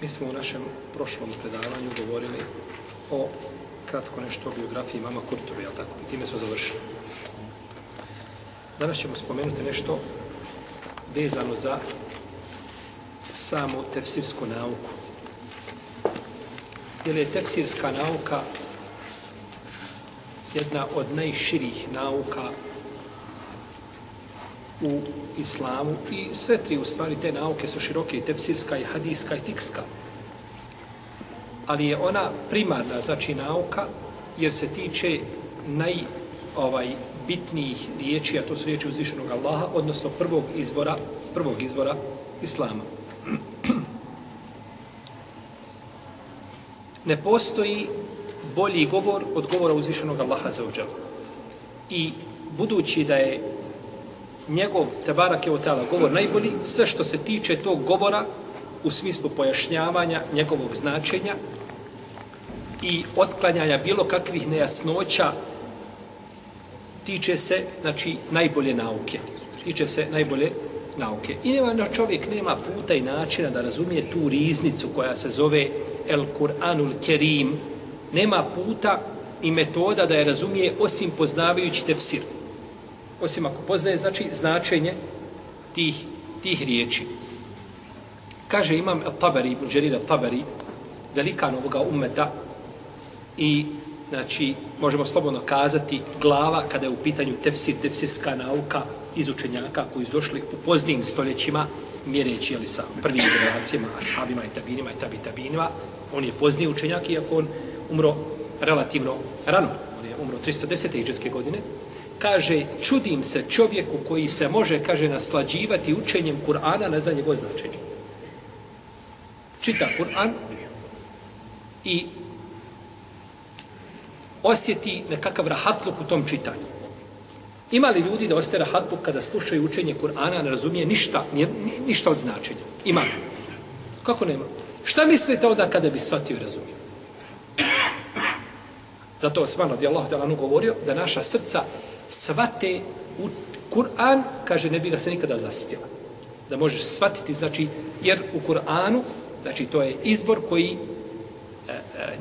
Mi smo u našem prošlom predavanju govorili o kratko nešto o biografiji mama Kurtovi, jel tako? I time smo završili. Danas ćemo spomenuti nešto vezano za samu tefsirsku nauku. Jer je tefsirska nauka jedna od najširih nauka u islamu i sve tri u stvari te nauke su široke i tefsirska i hadijska i fikska. Ali je ona primarna znači nauka jer se tiče naj ovaj bitnijih riječi, a to su riječi uzvišenog Allaha, odnosno prvog izvora, prvog izvora islama. Ne postoji bolji govor od govora uzvišenog Allaha za uđelu. I budući da je njegov Tebarak je otala govor najbolji, sve što se tiče tog govora u smislu pojašnjavanja njegovog značenja i otklanjanja bilo kakvih nejasnoća tiče se, znači, najbolje nauke. Tiče se najbolje nauke. I nema, no, čovjek nema puta i načina da razumije tu riznicu koja se zove El Kur'anul Kerim. Nema puta i metoda da je razumije osim poznavajući tefsir osim ako poznaje znači značenje tih, tih riječi. Kaže imam Tabari, Ibn Đerira Tabari, velikan ovoga umeta i znači možemo slobodno kazati glava kada je u pitanju tefsir, tefsirska nauka iz učenjaka koji su došli u poznijim stoljećima mjereći ali sa prvim generacijama, ashabima i tabinima i tabi tabinima. On je pozniji učenjak iako on umro relativno rano. On je umro 310. iđeske godine, kaže, čudim se čovjeku koji se može, kaže, naslađivati učenjem Kur'ana ne za njegov značenje. Čita Kur'an i osjeti nekakav rahatluk u tom čitanju. Ima li ljudi da ostaje rahatluk kada slušaju učenje Kur'ana, ne razumije ništa, ništa od značenja? Ima li? Kako nema? Šta mislite onda kada bi shvatio i razumio? Zato Osman radijallahu ta'ala govorio da naša srca svate u Kur'an, kaže, ne bi ga se nikada zasitila. Da možeš shvatiti, znači, jer u Kur'anu, znači, to je izvor koji e,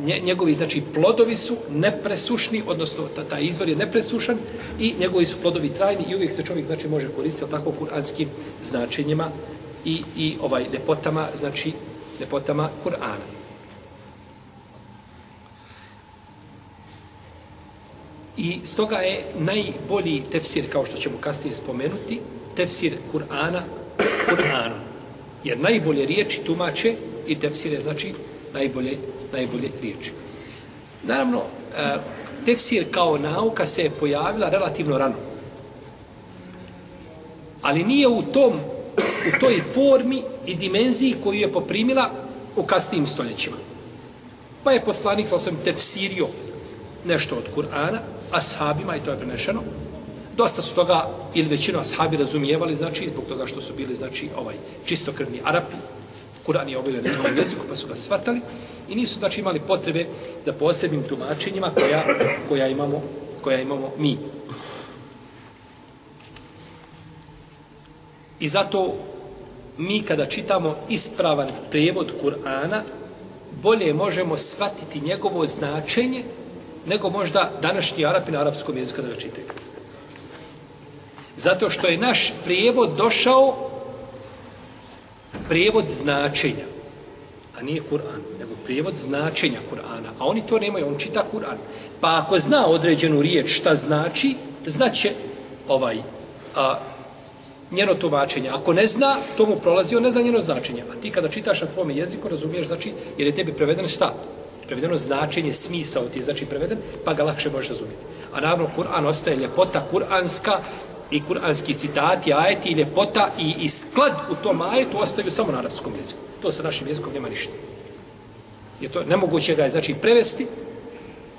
e, njegovi, znači, plodovi su nepresušni, odnosno, ta, taj izvor je nepresušan i njegovi su plodovi trajni i uvijek se čovjek, znači, može koristiti tako kuranskim značenjima i, i ovaj lepotama, znači, lepotama Kur'ana. I stoga je najbolji tefsir, kao što ćemo kasnije spomenuti, tefsir Kur'ana Kur'anom. Jer najbolje riječi tumače i tefsir je znači najbolje, najbolje riječi. Naravno, e, tefsir kao nauka se je pojavila relativno rano. Ali nije u tom u toj formi i dimenziji koju je poprimila u kasnijim stoljećima. Pa je poslanik sa osam tefsirio nešto od Kur'ana, ashabima, i to je prenešeno, dosta su toga, ili većinu ashabi razumijevali, znači, zbog toga što su bili, znači, ovaj, čistokrvni Arapi, Kur'an je objavljen na njihovom jeziku, pa su ga svatali, i nisu, znači, imali potrebe da posebnim tumačenjima koja, koja, imamo, koja imamo mi. I zato mi kada čitamo ispravan prevod Kur'ana, bolje možemo shvatiti njegovo značenje nego možda današnji Arapi na arapskom jeziku da ga čitaju. Zato što je naš prijevod došao prijevod značenja, a nije Kur'an, nego prijevod značenja Kur'ana. A oni to nemaju, on čita Kur'an. Pa ako zna određenu riječ šta znači, znaće ovaj, a, njeno tumačenje. Ako ne zna, to mu prolazi, on ne zna njeno značenje. A ti kada čitaš na tvome jeziku, razumiješ, znači, jer je tebi prevedeno šta? Prevedeno značenje, smisao ti je znači preveden, pa ga lakše možeš razumjeti. A naravno, Kur'an ostaje ljepota kur'anska i kuranski citati, ajeti i ljepota i, i sklad u tom ajetu ostaju samo na arapskom jeziku. To sa našim jezikom nema ništa. Je to nemoguće ga je znači prevesti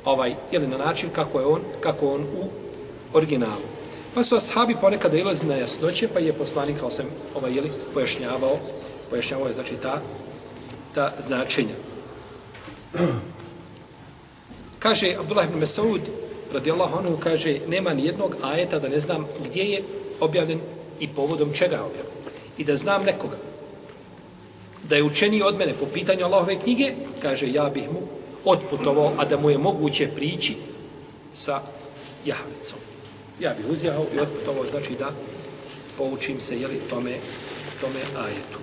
ovaj ili na način kako je on kako on u originalu. Pa su ashabi ponekad ilazi na jasnoće, pa je poslanik sa ovaj jeli pojašnjavao, pojašnjavao je znači ta ta značenja. Kaže Abdullah ibn Mas'ud radijallahu anhu kaže nema ni jednog ajeta da ne znam gdje je objavljen i povodom čega je objavljen. I da znam nekoga da je učeniji od mene po pitanju Allahove knjige, kaže ja bih mu otputovao, a da mu je moguće prići sa jahvicom. Ja bih uzjao i otputovao, znači da poučim se jeli, tome, tome ajetu.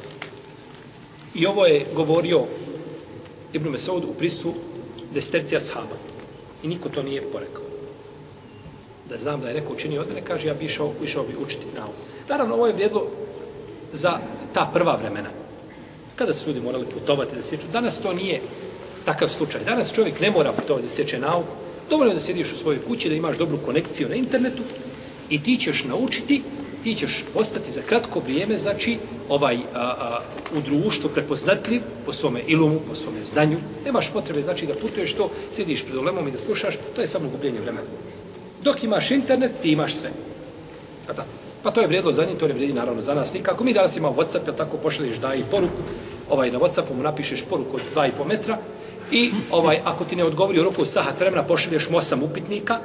I ovo je govorio Ibn Mesaud u prisu destercija sahaba. I niko to nije porekao. Da znam da je neko učinio od mene, kaže ja bi išao, išao bi učiti nauku. Naravno, ovo je vrijedlo za ta prva vremena. Kada su ljudi morali putovati da stječu. Danas to nije takav slučaj. Danas čovjek ne mora putovati da stječe nauku. Dovoljno je da sjediš u svojoj kući, da imaš dobru konekciju na internetu i ti ćeš naučiti, ti ćeš postati za kratko vrijeme, znači, ovaj, a, a, u društvu prepoznatljiv po svome ilumu, po svome znanju. Nemaš potrebe, znači, da putuješ to, sjediš pred olemom i da slušaš, to je samo gubljenje vremena. Dok imaš internet, ti imaš sve. Pa, pa to je vrijedilo za njih, to ne vrijedi naravno za nas nikako. Mi danas imamo Whatsapp, jel tako pošalješ da i poruku, ovaj, na Whatsappu mu napišeš poruku od 2,5 metra i ovaj, ako ti ne odgovori u roku sahat vremena, pošalješ mu osam upitnika.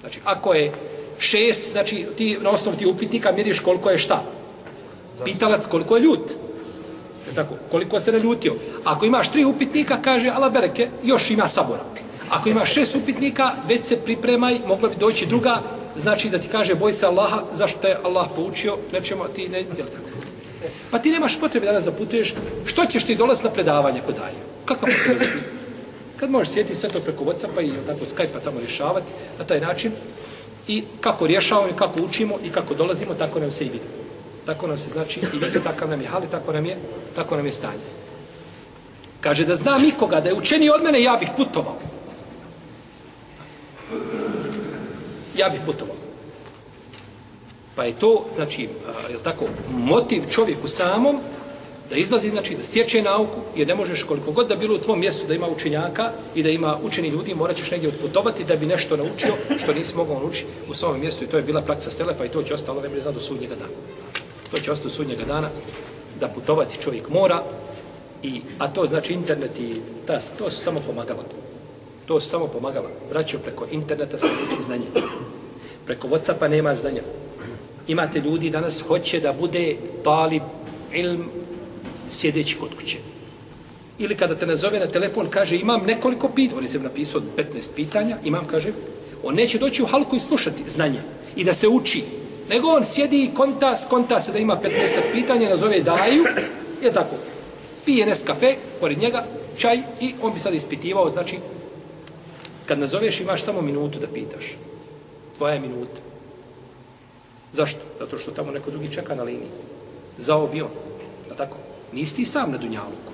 Znači, ako je šest, znači ti na osnovu ti upitnika mjeriš koliko je šta. Pitalac koliko je ljut. Je tako? Koliko se ne ljutio. Ako imaš tri upitnika, kaže ala bereke, još ima sabora. Ako imaš šest upitnika, već se pripremaj, mogla bi doći druga, znači da ti kaže boj se Allaha, zašto te Allah poučio, nećemo ti, ne, je tako? Pa ti nemaš potrebe danas da putuješ, što ćeš ti dolaz na predavanje kod daje? Kako potrebe Kad možeš sjeti sve to preko Whatsappa i tako Skype-a tamo rješavati na taj način, i kako rješavamo i kako učimo i kako dolazimo, tako nam se i vidi. Tako nam se znači i vidi, takav nam je hali, tako nam je, tako nam je stanje. Kaže da znam ikoga da je učeni od mene, ja bih putovao. Ja bih putovao. Pa je to, znači, je tako, motiv čovjeku samom da izlazi, znači da stječe nauku, jer ne možeš koliko god da bilo u tvom mjestu da ima učenjaka i da ima učeni ljudi, morat ćeš negdje otputovati da bi nešto naučio što nisi mogao naučiti u svom mjestu i to je bila praksa Selefa i to će ostalo vremena za do sudnjega dana. To će ostalo sudnjega dana da putovati čovjek mora, i, a to znači internet i ta, to su samo pomagala. To su samo pomagala. Braćo, preko interneta se uči znanje. Preko Whatsappa nema znanja. Imate ljudi danas hoće da bude talib ilm sjedeći kod kuće. Ili kada te nazove na telefon, kaže imam nekoliko pitanja, on je se napisao 15 pitanja, imam, kaže, on neće doći u halku i slušati znanje i da se uči, nego on sjedi i konta, skonta se da ima 15 pitanja, nazove daju, je tako, pije nes kafe, pored njega, čaj i on bi sad ispitivao, znači, kad nazoveš imaš samo minutu da pitaš. Tvoja je minuta. Zašto? Zato što tamo neko drugi čeka na liniji. Zaobio tako? Nisi ti sam na Dunjaluku.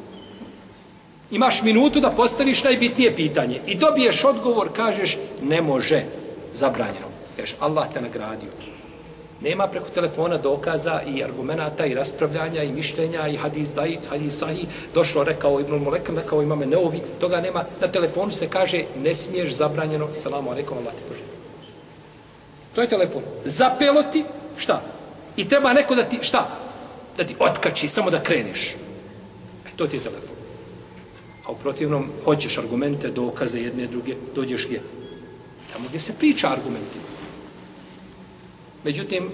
Imaš minutu da postaviš najbitnije pitanje i dobiješ odgovor, kažeš, ne može, zabranjeno. Kažeš, Allah te nagradio. Nema preko telefona dokaza i argumenta i raspravljanja i mišljenja i hadis daif, hadis sahi. Došlo, rekao Ibn Molekam, rekao imame neovi. Toga nema. Na telefonu se kaže, ne smiješ zabranjeno. Salamu alaikum, Allah te poželj. To je telefon. Zapelo ti, šta? I treba neko da ti, šta? Da ti otkači, samo da kreneš. E, to ti je telefon. A u protivnom, hoćeš argumente, dokaze jedne, druge, dođeš gdje? Tamo gdje se priča argumentima. Međutim,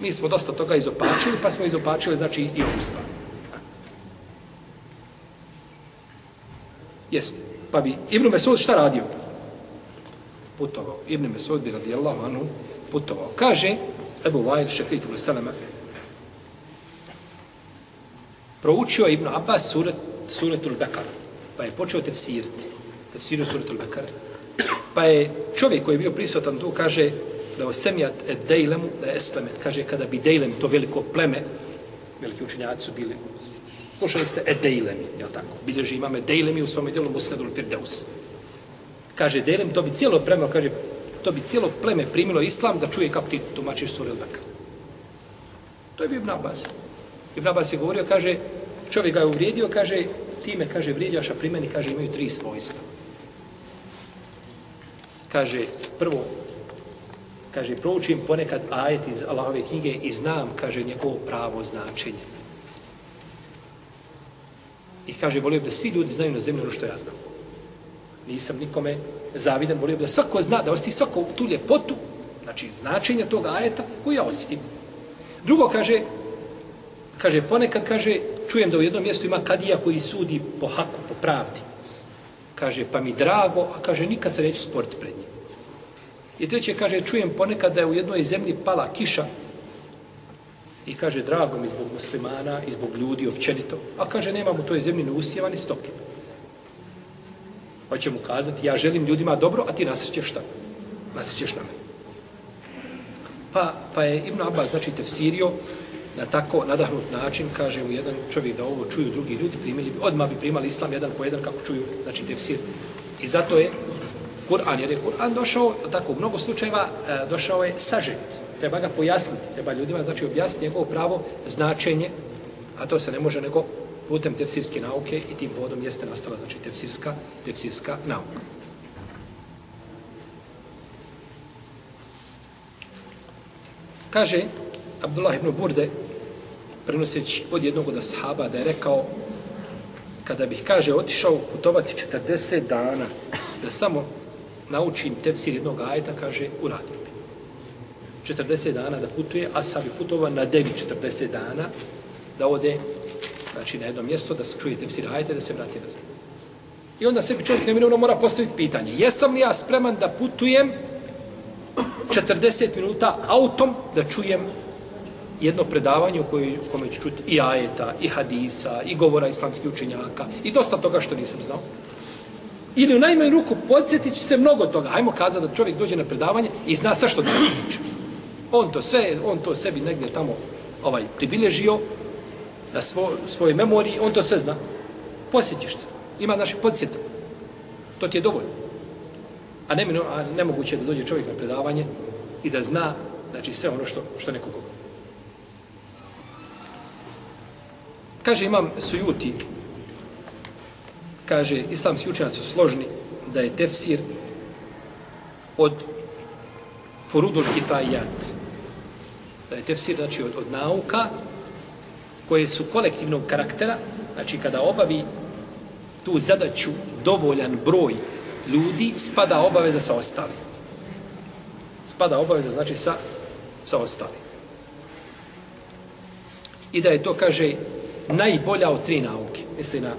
mi smo dosta toga izopačili, pa smo izopačili, znači, i ovu stvar. Jeste. Pa bi Ibn Mesud šta radio? Putovao. Ibn Mesud bi radijallahu anhu putovao. Kaže, Ebu Vajl, šekrik ibn Salama, proučio Ibn Abbas surat, suratul Bekar, pa je počeo tefsiriti, tefsirio suratul Bekar, pa je čovjek koji je bio prisutan tu kaže da o semjat et dejlemu, da je eslemet, kaže kada bi dejlem, to veliko pleme, veliki učenjaci su bili, slušali ste et dejlemi, je tako? Bilježi imame dejlemi u svom dijelu Musnadul Firdeus. Kaže dejlem, to bi cijelo pleme, kaže, to bi cijelo pleme primilo islam da čuje kako ti tumačiš suru Bekar. To je bio Ibn Abbas. Ibn Abbas je govorio, kaže, čovjek ga je uvrijedio, kaže, time, kaže, vrijedjaš, a pri meni, kaže, imaju tri svojstva. Kaže, prvo, kaže, proučim ponekad ajet iz Allahove knjige i znam, kaže, njegovo pravo značenje. I kaže, volio bi da svi ljudi znaju na zemlji ono što ja znam. Nisam nikome zavidan, volio bi da svako zna, da osti svako tu ljepotu, znači značenje tog ajeta koju ja osjetim. Drugo kaže, kaže, ponekad kaže, čujem da u jednom mjestu ima kadija koji sudi po haku, po pravdi. Kaže, pa mi drago, a kaže, nikad se neću sporiti pred njim. I treće, kaže, čujem ponekad da je u jednoj zemlji pala kiša i kaže, drago mi zbog muslimana i zbog ljudi općenito, a kaže, nemam u toj zemlji ni usjeva ni stoke. Hoće mu kazati, ja želim ljudima dobro, a ti nasrećeš šta? Nasrećeš na mene. Pa, pa je Ibn Abbas, znači, tefsirio na tako nadahnut način, kaže mu jedan čovjek da ovo čuju drugi ljudi, primili bi, odmah bi primali islam jedan po jedan kako čuju, znači tefsir. I zato je Kur'an, jer je Kur'an došao, tako u mnogo slučajeva, e, došao je sažet. Treba ga pojasniti, treba ljudima, znači, objasniti njegovo pravo značenje, a to se ne može nego putem tefsirske nauke i tim povodom jeste nastala, znači, tefsirska, tefsirska nauka. Kaže Abdullah ibn Burde, prenoseći od jednog od ashaba, da je rekao, kada bih, kaže, otišao putovati 40 dana, da samo naučim tefsir jednog ajeta, kaže, uradio bi. 40 dana da putuje, a sad bi putovao na devi 40 dana, da ode, znači, na jedno mjesto, da se čuje tefsir ajeta, da se vrati na zemlju. I onda sebi čovjek neminovno mora postaviti pitanje, jesam li ja spreman da putujem 40 minuta autom da čujem jedno predavanje u kojoj, kome ću čuti i ajeta, i hadisa, i govora islamskih učenjaka, i dosta toga što nisam znao. Ili u najmanju ruku podsjetit ću se mnogo toga. Hajmo kazati da čovjek dođe na predavanje i zna sve što da priča. On to sve, on to sebi negdje tamo ovaj pribilježio na svo, svojoj memoriji, on to sve zna. Posjetiš se. Ima naši podsjeta. To ti je dovoljno. A, ne, a nemoguće je da dođe čovjek na predavanje i da zna znači sve ono što, što neko govori. Kaže imam sujuti, kaže islamski učenjaci su složni da je tefsir od furudul kitajat. Da je tefsir znači od, od nauka koje su kolektivnog karaktera, znači kada obavi tu zadaću dovoljan broj ljudi, spada obaveza sa ostalim. Spada obaveza znači sa, sa ostalim. I da je to, kaže, najbolja od tri nauke. Misli na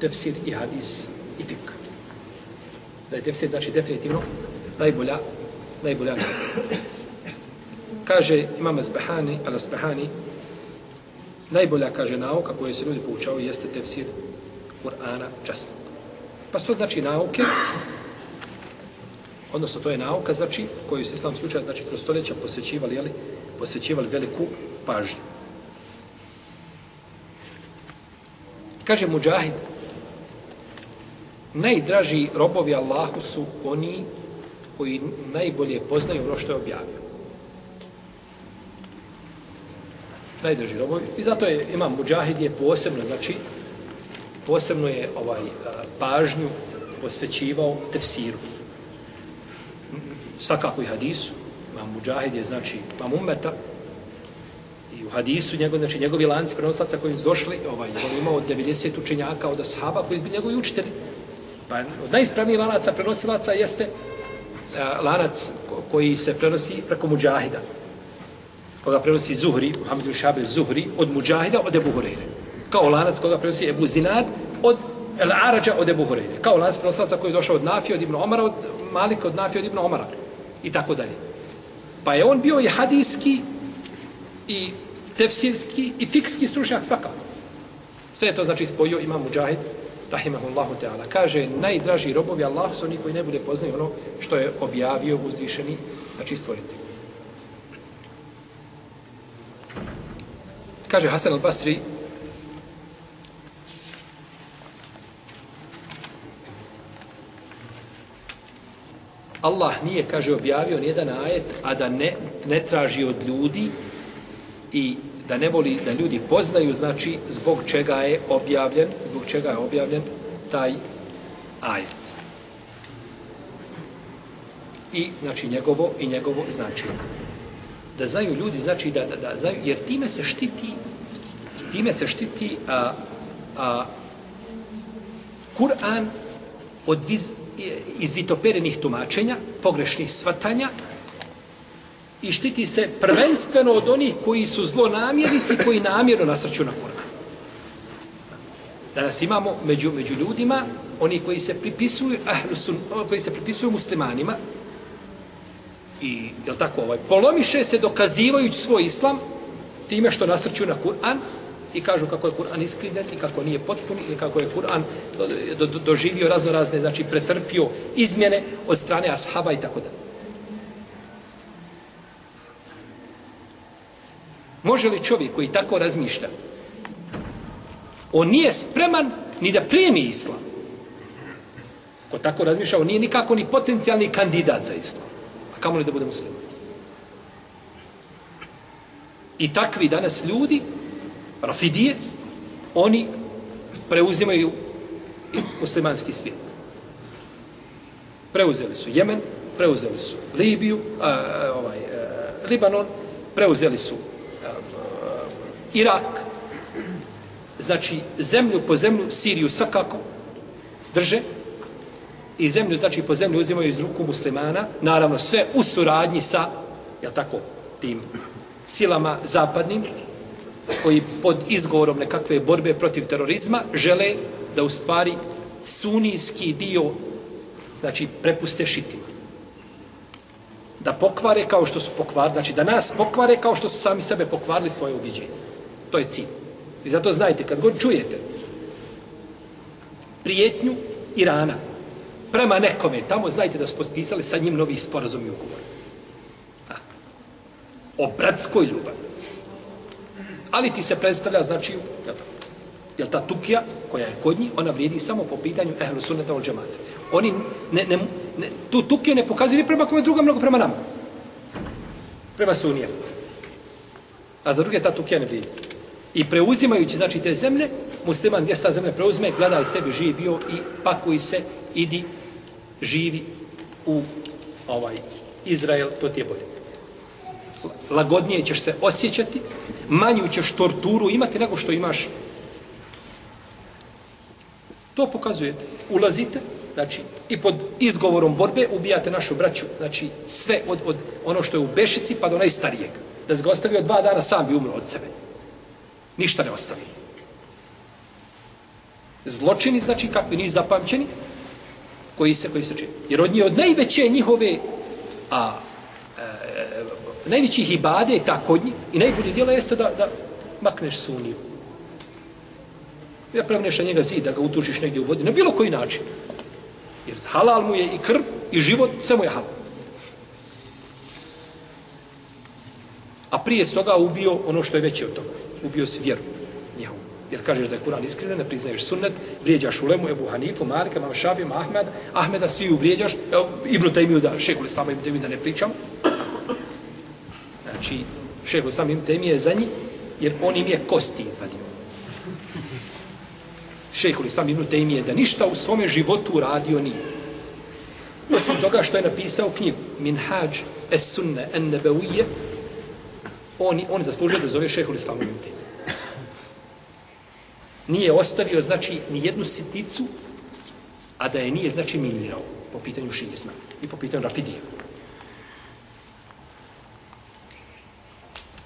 tefsir i hadis i fik. Da je tefsir, znači, definitivno najbolja, najbolja nauka. Kaže imam Azbehani, al Azbehani, najbolja, kaže, nauka koju se ljudi poučavaju jeste tefsir Kur'ana časno. Pa što znači nauke? Odnosno, to je nauka, znači, koju su islamski učenjaci, znači, kroz stoljeća posvećivali, jeli, posvećivali veliku pažnju. Kaže Mujahid, najdraži robovi Allahu su oni koji najbolje poznaju ono što je objavio. Najdraži robovi. I zato je imam Mujahid je posebno, znači, posebno je ovaj pažnju posvećivao tefsiru. Svakako i hadisu. Imam Mujahid je, znači, imam umeta, hadisu, njegov, znači njegovi lanci prenoslaca koji su došli, ovaj, on imao 90 učenjaka od ashaba koji su bili njegovi učitelji. Pa od najispravnijih lanaca prenosilaca jeste a, lanac koji se prenosi preko muđahida. Koga prenosi Zuhri, Muhammed Šabe Zuhri, od muđahida od Ebu Hureyre. Kao lanac koga prenosi Ebu Zinad od El Arađa od Ebu Hureyre. Kao lanac prenosilaca koji je došao od Nafija od Ibn Omara, od Malika od Nafija od Ibn Omara. I tako dalje. Pa je on bio i hadijski i tefsirski i fikski stručnjak svakako. Sve je to znači spojio imam Mujahid, rahimahullahu ta'ala. Kaže, najdraži robovi Allah su oni koji ne bude poznaju ono što je objavio uzvišeni, znači stvoriti. Kaže Hasan al-Basri, Allah nije, kaže, objavio nijedan ajet, a da ne, ne traži od ljudi i da ne voli da ljudi poznaju, znači, zbog čega je objavljen, zbog čega je objavljen taj ajet. I, znači, njegovo i njegovo značenje. Da znaju ljudi, znači, da, da, da znaju, jer time se štiti, time se štiti a, a, Kur'an od viz, izvitoperenih tumačenja, pogrešnih svatanja i štiti se prvenstveno od onih koji su zlonamjernici koji namjerno nasrću na Kur'an. Danas imamo među, među ljudima oni koji se pripisuju ahlusun, koji se pripisuju muslimanima i je tako ovaj polomiše se dokazivajući svoj islam time što nasrću na Kur'an i kažu kako je Kur'an iskrivljen i kako nije potpun i kako je Kur'an do, do, doživio razno razne, znači pretrpio izmjene od strane ashaba i tako dalje. Može li čovjek koji tako razmišlja, on nije spreman ni da primi islam. Ko tako razmišlja, on nije nikako ni potencijalni kandidat za islam. A kamo li da bude musliman? I takvi danas ljudi Rafidije, oni preuzimaju muslimanski svijet. Preuzeli su Jemen, preuzeli su Libiju, a, ovaj, a, Libanon, preuzeli su Irak, znači zemlju po zemlju, Siriju svakako drže i zemlju, znači po zemlju uzimaju iz ruku muslimana, naravno sve u suradnji sa, ja tako, tim silama zapadnim, koji pod izgovorom nekakve borbe protiv terorizma žele da u stvari sunijski dio znači prepuste šitima. Da pokvare kao što su pokvarili, znači da nas pokvare kao što su sami sebe pokvarili svoje ubjeđenje. To je cilj. I zato znajte, kad god čujete prijetnju Irana prema nekome, tamo znajte da su potpisali sa njim novi sporazum i ugovor. O bratskoj ljubavi. Ali ti se predstavlja, znači, jel ta tukija koja je kod njih, ona vrijedi samo po pitanju ehlu sunneta ol džemata. Oni ne, ne, ne, tu tukiju ne pokazuju ni prema kome druga, mnogo prema nama. Prema sunije. A za druge ta tukija ne vrijedi. I preuzimajući, znači, te zemlje, musliman gdje ta zemlja preuzme, gledaj sebi živi bio i pakuj se, idi, živi u ovaj Izrael, to ti je bolje. Lagodnije ćeš se osjećati, manju ćeš torturu imati nego što imaš. To pokazuje. Ulazite, znači, i pod izgovorom borbe ubijate našu braću. Znači, sve od, od ono što je u Bešici pa do najstarijeg. Da se ga ostavio dva dana, sam bi umro od sebe. Ništa ne ostavi. Zločini, znači, kakvi nisu zapamćeni, koji se, koji se čini. Jer od nje od najveće njihove a, e, najvećih ibade je ta kod njih i najbolje djelo jeste da, da makneš suniju. Ja pravneš na njega zid, da ga utužiš negdje u vodi, na bilo koji način. Jer halal mu je i krv i život, sve mu je halal. A prije s toga ubio ono što je veće od toga. Ubio si vjeru njihovu. Jer kažeš da je Kur'an iskriven, ne priznaješ sunnet, vrijeđaš Ulemu, Ebu Hanifu, Marka, Mama Šafim, Ahmed, Ahmeda, svi vrijeđaš, evo, Ibnu Tajmiju da, šekul Islama Ibnu Tajmiju da ne pričam, znači šeho sam im je za njih, jer on im je kosti izvadio. Šejhul Islam Ibn temije da ništa u svome životu radio nije. Osim toga što je napisao knjigu Minhaj es sunne en-Nebevije on, on zaslužio da zove šehol islamu ibn. Nije ostavio, znači, ni jednu sitnicu, a da je nije, znači, minirao po pitanju šizma i po pitanju rafidija.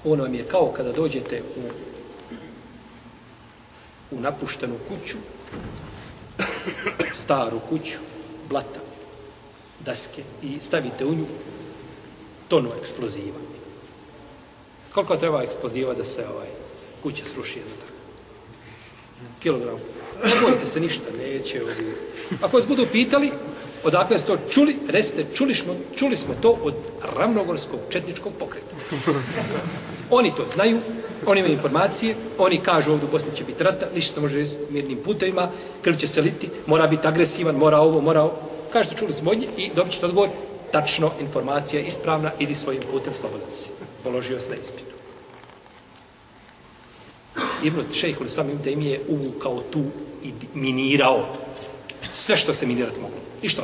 On vam je kao kada dođete u, u napuštenu kuću, staru kuću, blata, daske i stavite u nju tonu eksploziva. Koliko treba eksploziva da se ovaj kuća sruši jedno tako? Kilogram. Ne bojite se ništa, neće. Ovdje. Ako vas budu pitali, odakle ste to čuli, recite, čuli smo, čuli smo to od ravnogorskog četničkog pokreta. Oni to znaju, oni imaju informacije, oni kažu ovdje u Bosni će biti rata, ništa se može reći mirnim putevima, krv će se liti, mora biti agresivan, mora ovo, mora ovo. Kažete, čuli smo od i dobit ćete odgovor, tačno, informacija ispravna, idi svojim putem, slobodan si. Položio se na ispitu. Ibn Šejhul Islam Ibn Taymi je uvukao tu i minirao sve što se minirati moglo. I što.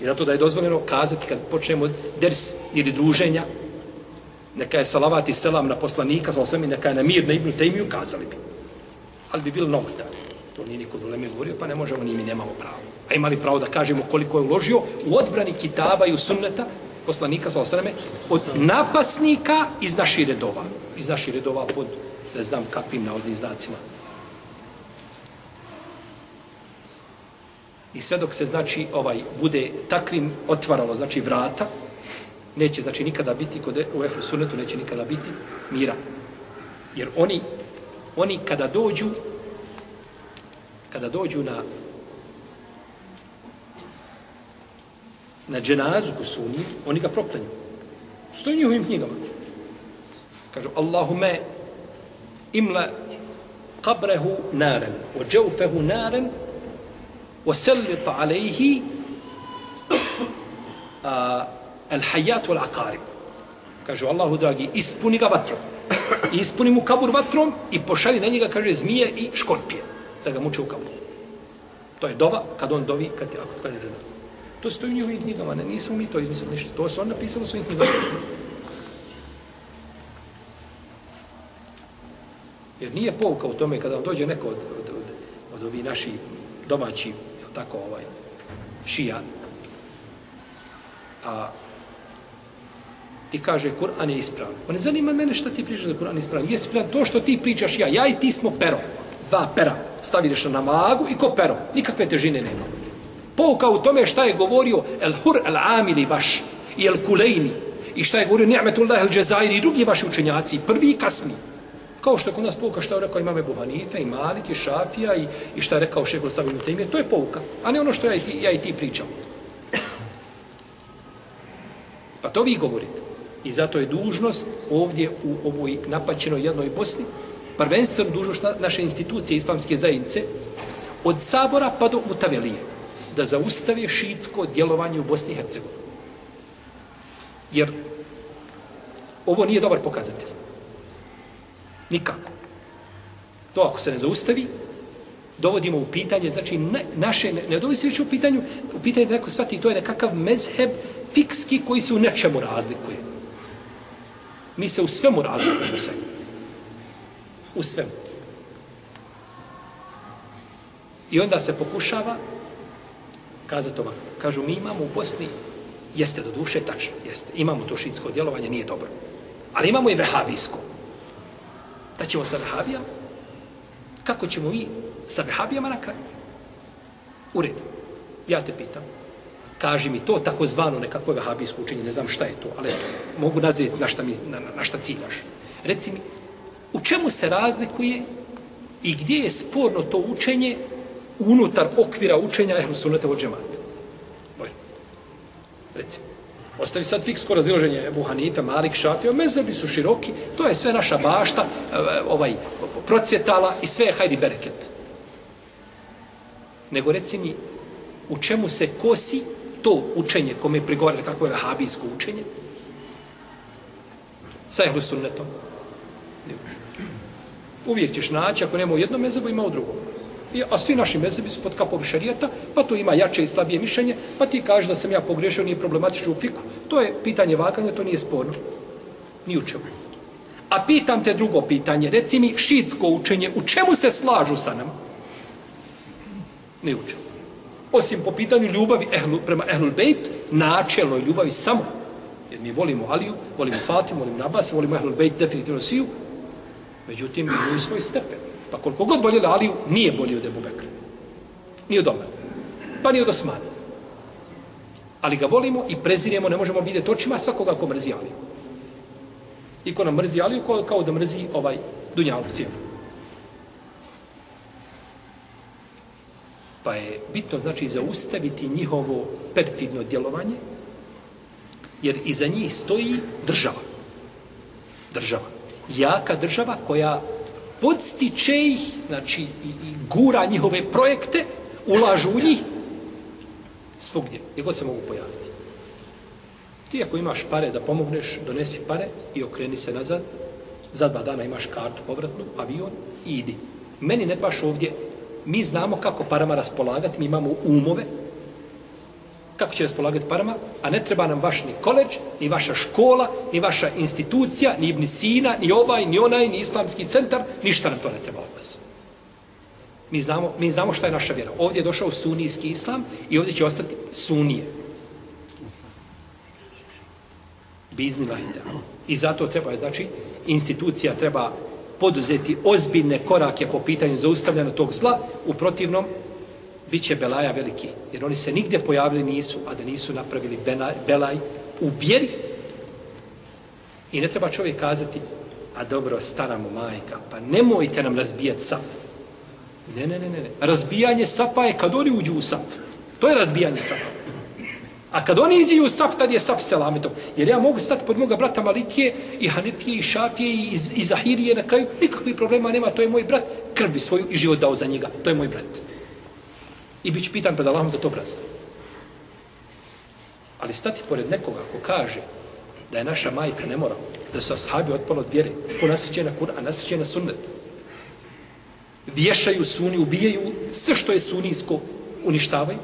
I zato da je dozvoljeno kazati kad počnemo ders ili druženja, neka je salavat i selam na poslanika, sa osam neka je na mir na Ibn Taymi, kazali bi. Ali bi bilo novotar. To nije niko dole govorio, pa ne možemo, ni mi nemamo pravo. A imali pravo da kažemo koliko je uložio u odbrani kitaba i u sunneta poslanika, sa osam od napasnika iz naših redova. Iz naših redova pod ne znam kakvim navodnim znacima. I sve dok se, znači, ovaj bude takvim otvaralo, znači, vrata, neće, znači, nikada biti, kod e-, u Ehlu Sunnetu neće nikada biti mira. Jer oni, oni kada dođu, kada dođu na na dženazu ko su oni ga proklanju. Stoji njihovim knjigama. Kažu, Allahume, imla qabrehu naren, o džaufehu naren, o sellita alejhi al-hajat wal-aqarib. Kažu Allahu dragi, ispuni ga vatrom. Ispuni mu kabur vatrom i pošali na njega, kaže, zmije i škorpije. Da ga muče u kaburu. To je dova kad on dovi, kad, ti, ako kada je dženazu. To stoji u njihovim knjigama, ne, nismo mi to izmislili ništa. To su on napisali u svojim knjigama. Jer nije pouka u tome kada vam dođe neko od, od, od, od ovi naši domaći, tako ovaj, šija, a, i kaže Kur'an je ispravan. Pa ne zanima mene šta ti pričaš da Kur'an je ispravan. Jesi ispravan to što ti pričaš ja. Ja i ti smo pero. Dva pera. Staviš na magu i ko pero. Nikakve težine nema. Pouka u tome šta je govorio El Hur El Amili vaš i El Kulejni i šta je govorio Ni'metullah El Džezairi i drugi vaši učenjaci, prvi i kasni. Kao što je kod nas pouka što je rekao imam Ebu Hanife i Malik i Šafija i, i šta je rekao Šegul Savim Temije, to je pouka. A ne ono što ja i ti, ja i ti pričam. Pa to vi govorite. I zato je dužnost ovdje u ovoj napaćenoj jednoj Bosni, prvenstveno dužnost naše institucije islamske zajednice, od sabora pa do Mutavelije, da zaustave šitsko djelovanje u Bosni i Hercegovini. Jer ovo nije dobar pokazatelj. Nikako. To ako se ne zaustavi, dovodimo u pitanje, znači ne, naše, ne, ne dovodi se više u pitanju, u pitanje da neko shvati, to je nekakav mezheb fikski koji se u nečemu razlikuje. Mi se u svemu razlikujemo sve. U svemu. I onda se pokušava kazati ovako. Kažu, mi imamo u Bosni, jeste do duše, tačno, jeste. Imamo to šitsko djelovanje, nije dobro. Ali imamo i vehabijsko. Da ćemo sa vehabijama? Kako ćemo mi sa vehabijama na kraju? U redu. Ja te pitam. Kaži mi to takozvano nekakvo vehabijsko učenje, ne znam šta je to, ali mogu nazvijeti na šta, mi, na, na šta ciljaš. Reci mi, u čemu se razlikuje i gdje je sporno to učenje unutar okvira učenja ehlu sunnata od džemata? Boj. Reci. Ostavi sad fiksko razilaženje Ebu Hanife, Malik, Šafija, mezebi su široki, to je sve naša bašta, e, e, ovaj, procvjetala i sve je hajdi bereket. Nego reci mi, u čemu se kosi to učenje kome je prigovorili kako je vahabijsko učenje? Sa ehlu sunnetom. Uvijek ćeš naći, ako nema u jednom mezebu, ima u drugom. I, a svi naši mezebi su pod kapom šarijeta, pa to ima jače i slabije mišljenje, pa ti kažeš da sam ja pogrešio, nije problematično u fiku. To je pitanje vaganja, to nije sporno. Ni u čemu. A pitam te drugo pitanje, reci mi šitsko učenje, u čemu se slažu sa nam? Ne u čemu. Osim po pitanju ljubavi ehlu, prema Ehlul Bejt, načelnoj ljubavi samo. Jer mi volimo Aliju, volimo Fatimu, volimo Nabas, volimo Ehlul Bejt, definitivno Siju. Međutim, imaju svoj stepen. Pa koliko god voljeli Aliju, nije bolji od Ebu Bekra. Nije od Omer. Pa nije od Osmana. Ali ga volimo i preziremo, ne možemo vidjeti očima svakoga ko mrzi Aliju. I ko nam mrzi Aliju, kao, kao da mrzi ovaj Dunjaluk cijelu. Pa je bitno, znači, zaustaviti njihovo perfidno djelovanje, jer iza njih stoji država. Država. Jaka država koja podstiče ih, znači, i, i gura njihove projekte, ulažu u njih, Svugdje, gdje god se mogu pojaviti. Ti ako imaš pare da pomogneš, donesi pare i okreni se nazad. Za dva dana imaš kartu povratnu, avion i idi. Meni ne paš ovdje, mi znamo kako parama raspolagati, mi imamo umove, kako će raspolagati parama, a ne treba nam vaš ni koleđ, ni vaša škola, ni vaša institucija, ni Ibn Sina, ni ovaj, ni onaj, ni islamski centar, ništa nam to ne treba od vas. Mi znamo, mi znamo šta je naša vjera. Ovdje je došao sunijski islam i ovdje će ostati sunije. Bizni lahide. I zato treba, znači, institucija treba poduzeti ozbiljne korake po pitanju zaustavljanja tog zla, u protivnom bit će belaja veliki. Jer oni se nigdje pojavili nisu, a da nisu napravili belaj u vjeri. I ne treba čovjek kazati, a dobro, stara mu majka, pa nemojte nam razbijati saf. Ne, ne, ne, ne. Razbijanje safa je kad oni uđu u saf. To je razbijanje safa. A kad oni iđu u saf, tad je saf selametom. Jer ja mogu stati pod moga brata Malikije i Hanefije i Šafije i, i Zahirije na kraju. Nikakvih problema nema, to je moj brat. Krvi svoju i život dao za njega. To je moj brat. I bit ću pitan pred Allahom za to bratstvo. Ali stati pored nekoga ko kaže da je naša majka nemoral, da su ashabi otpali od vjere, ko nasreće na Kur'an, nasreće na sunnet, vješaju suni, ubijaju sve što je sunijsko, uništavaju.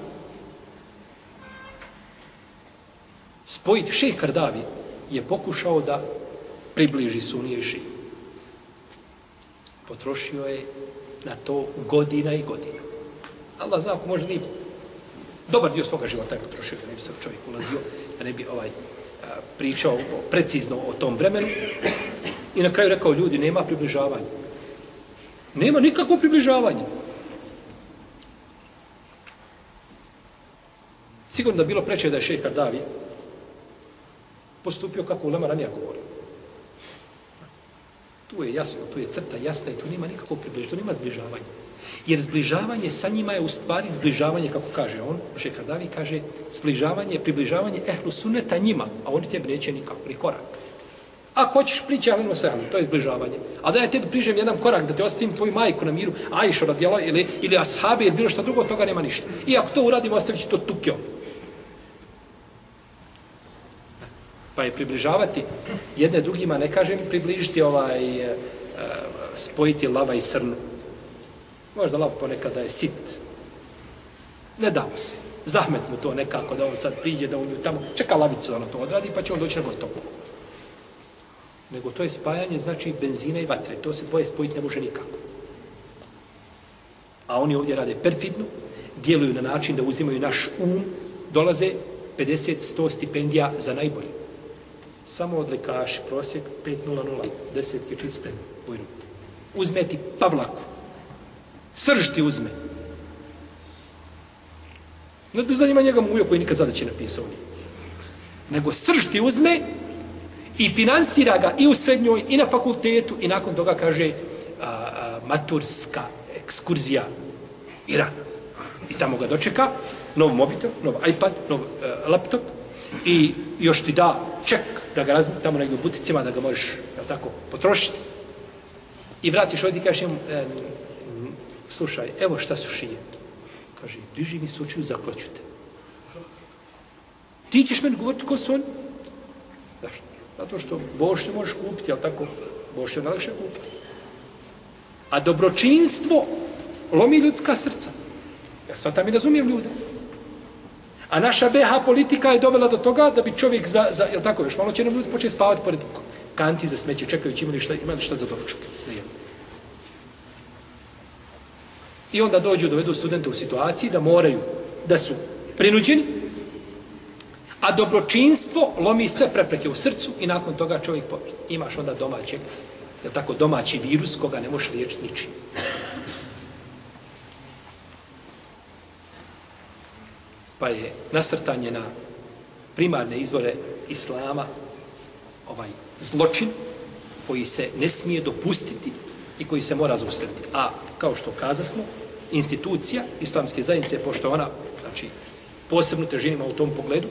Spojiti šeh Kardavi je pokušao da približi sunije i Potrošio je na to godina i godina. Allah zna ako može nije dobar dio svoga života je potrošio, da ne bi se čovjek ulazio, da ne bi ovaj a, pričao precizno o tom vremenu. I na kraju rekao, ljudi, nema približavanja. Nema nikakvo približavanje. Sigurno da bilo preče da je šeha Davi postupio kako u Lema ranija govorio. Tu je jasno, tu je crta jasna i tu nema nikakvo približavanje, tu nema zbližavanja. Jer zbližavanje sa njima je u stvari zbližavanje, kako kaže on, Šehradavi kaže, zbližavanje, približavanje ehlu suneta njima, a oni tebi neće nikako, ni korak. Ako hoćeš prići Alenu Sehanu, to je zbližavanje. A da ja tebi prižem jedan korak, da te ostavim tvoju majku na miru, Ajšo radijala, ili, ili ashabi, ili bilo što drugo, toga nema ništa. I ako to uradim, ostavit ću to tukio. Pa je približavati jedne drugima, ne kažem približiti ovaj, eh, spojiti lava i srnu. Možda lav ponekada je sit. Ne damo se. Zahmet mu to nekako da on sad priđe, da on tamo čeka lavicu da ono to odradi, pa će on doći na gotovo nego to je spajanje znači benzina i vatre. To se dvoje spojiti ne može nikako. A oni ovdje rade perfidno, djeluju na način da uzimaju naš um, dolaze 50-100 stipendija za najbolje. Samo odlikaši, prosjek 5.00, desetke čiste, bojno. Uzmeti pavlaku. Srž ti uzme. Ne zanima njega mujo koji nikad zadaće napisao. Nego srž ti uzme i finansira ga i u srednjoj i na fakultetu i nakon toga kaže a, a, maturska ekskurzija Iran. I tamo ga dočeka, nov mobitel, nov iPad, nov e, laptop i još ti da ček da ga razmi tamo negdje u buticima da ga možeš jel tako, potrošiti. I vratiš ovdje i kažeš njemu, e, slušaj, evo šta su šije. Kaže, diži mi sučiju, zakloću te. Ti ćeš meni govoriti ko su oni? Zašto? Zato što bošnje možeš kupiti, ali tako, bošnje najlakše kupiti. A dobročinstvo lomi ljudska srca. Ja svatam i razumijem ljude. A naša BH politika je dovela do toga da bi čovjek za, za jel tako, još malo će nam ljudi početi spavati pored kanti za smeće, čekajući imali šta, imali šta za doručak. I onda dođu, dovedu studente u situaciji da moraju, da su prinuđeni, A dobročinstvo lomi sve prepreke u srcu i nakon toga čovjek pobjede. Imaš onda domaćeg, je tako, domaći virus koga ne možeš liječiti ničim. Pa je nasrtanje na primarne izvore Islama ovaj zločin koji se ne smije dopustiti i koji se mora zaustaviti. A, kao što kazasmo, institucija islamske zajednice, pošto ona, znači, posebno težinima u tom pogledu,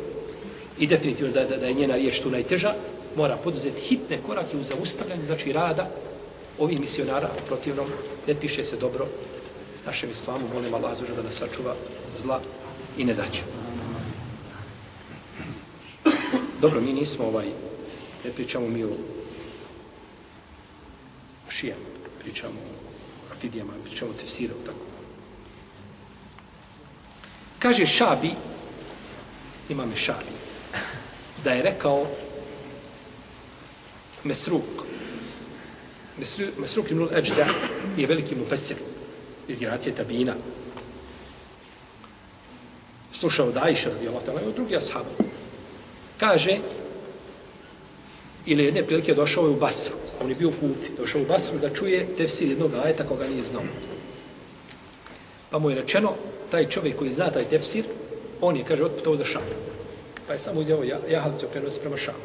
i definitivno da, da, da je njena riječ tu najteža, mora poduzeti hitne korake u zaustavljanju, znači rada ovih misionara, protivnom ne piše se dobro našem islamu, molim Allah da nas sačuva zla i ne daće. Dobro, mi nismo ovaj, ne pričamo mi o šijama, pričamo o afidijama, pričamo o tefsiru, tako. Kaže Šabi, imame Šabi, da je rekao Mesruk, Mesruk ibn al-Ajda je veliki mufesir iz generacije Tabina. Slušao da Aisha radijallahu ta'ala i od drugi ashaba. Kaže, ili jedne prilike došao je u Basru. On je bio u Kufi. Došao u Basru da čuje tefsir jednog ajeta koga nije znao. Pa mu je rečeno, taj čovjek koji zna taj tefsir, on je, kaže, otputao za šam. Pa je samo uzeo jahalicu okrenuo se prema šamu.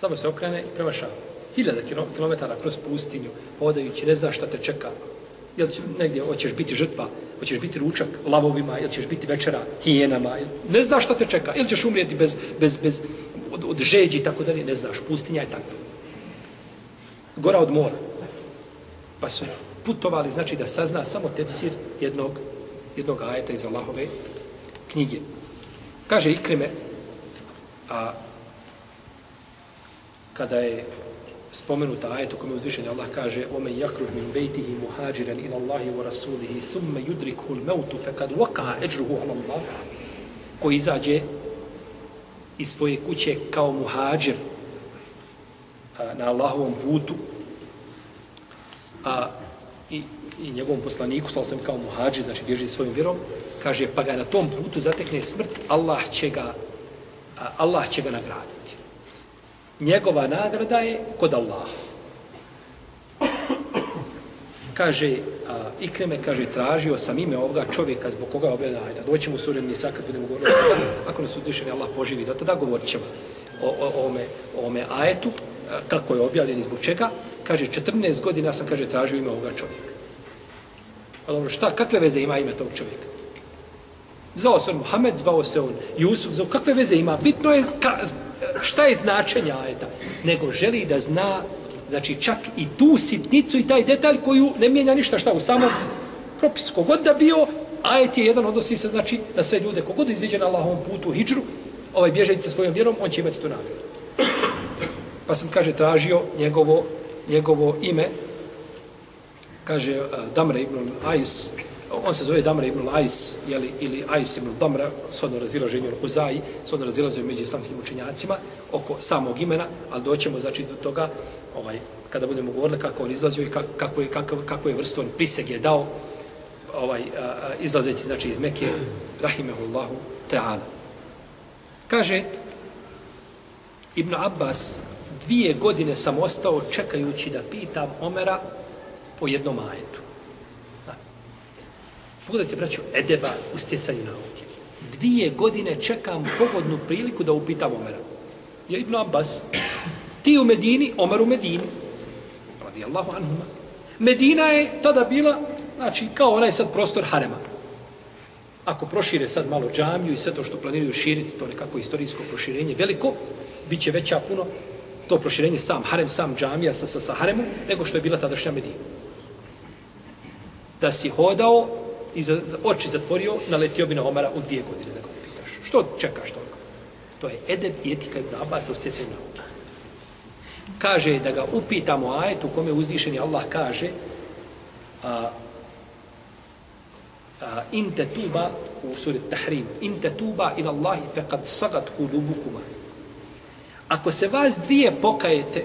Samo se okrene prema šamu. Hiljada kilometara kroz pustinju, hodajući, ne zna šta te čeka. Jel će negdje, hoćeš biti žrtva, hoćeš biti ručak lavovima, ili ćeš biti večera hijenama, ne znaš šta te čeka, ili ćeš umrijeti bez, bez, bez, od, od žeđi i tako dalje, ne znaš, pustinja je takva. Gora od mora. Pa su putovali, znači da sazna samo tefsir jednog, jednog ajeta iz Allahove knjige. Kaže Ikrime, a kada je spomenuta ajet u kome uzvišenje Allah kaže ome jakruž min bejtihi muhađiran ila Allahi wa rasulihi thumme yudrikhu l-mautu fe kad waka eđruhu ala Allah koji izađe iz svoje kuće kao muhađir a, na Allahovom putu a, i, njegovom poslaniku sal sam kao muhađi, znači bježi svojim vjerom kaže pa ga na tom putu zatekne smrt Allah će ga Allah će ga nagraditi njegova nagrada je kod Allaha. Kaže, a, Ikreme, kaže, tražio sam ime ovoga čovjeka zbog koga je objavljena ajta. Doćemo mu suren Nisa kad budemo govorili o tada. Ako nas uzvišeni Allah poživi do tada, govorit ćemo o, o, o, ome, o ome ajetu, a, kako je objavljen i zbog čega. Kaže, 14 godina sam, kaže, tražio ime ovoga čovjeka. Pa dobro, šta, kakve veze ima ime tog čovjeka? Zvao se on Muhammed, zvao se on Jusuf, zvao, kakve veze ima? Bitno je ka, šta je značenje ajeta? Nego želi da zna, znači čak i tu sitnicu i taj detalj koju ne mijenja ništa šta u samom propisu. Kogod da bio, ajet je jedan, odnosi se znači na sve ljude. Kogod iziđe na Allahovom putu u hijđru, ovaj bježeći sa svojom vjerom, on će imati tu nagradu. Pa sam, kaže, tražio njegovo, njegovo ime, kaže Damra Damre ibn Ais, on se zove Damra ibn Ais, jeli, ili Ais ibn Damra, sodno razilaženje u Huzaji, sodno razilaženje među islamskim učenjacima, oko samog imena, ali doćemo znači do toga, ovaj, kada budemo govorili kako on izlazio i kako je, kako, kako je vrstu on prisege dao, ovaj, a, a, izlazeći znači iz Mekke, rahimehullahu ta'ala. Kaže, Ibn Abbas, dvije godine sam ostao čekajući da pitam Omera po jednom ajetu. Pogledajte, braću, edeba u stjecanju nauke. Dvije godine čekam pogodnu priliku da upitam Omera. Ja Ibn Abbas, ti u Medini, Omer u Medini. Radi Allahu anhuma. Medina je tada bila, znači, kao onaj sad prostor Harema. Ako prošire sad malo džamiju i sve to što planiraju širiti, to nekako istorijsko proširenje veliko, bit će veća puno to proširenje sam Harem, sam džamija sa, sa, sa Haremom, nego što je bila tadašnja Medina. Da si hodao i za, za oči zatvorio, naletio bi na Omara u dvije godine da ga pitaš. Što čekaš toliko? To je edeb i etika Ibn Abbas u stjecenju nauka. Kaže da ga upitamo ajet u kome uzdišeni Allah kaže a, a, in te tuba u suri Tahrim in te tuba ila Allahi fe kad sagat kulubukuma ako se vas dvije pokajete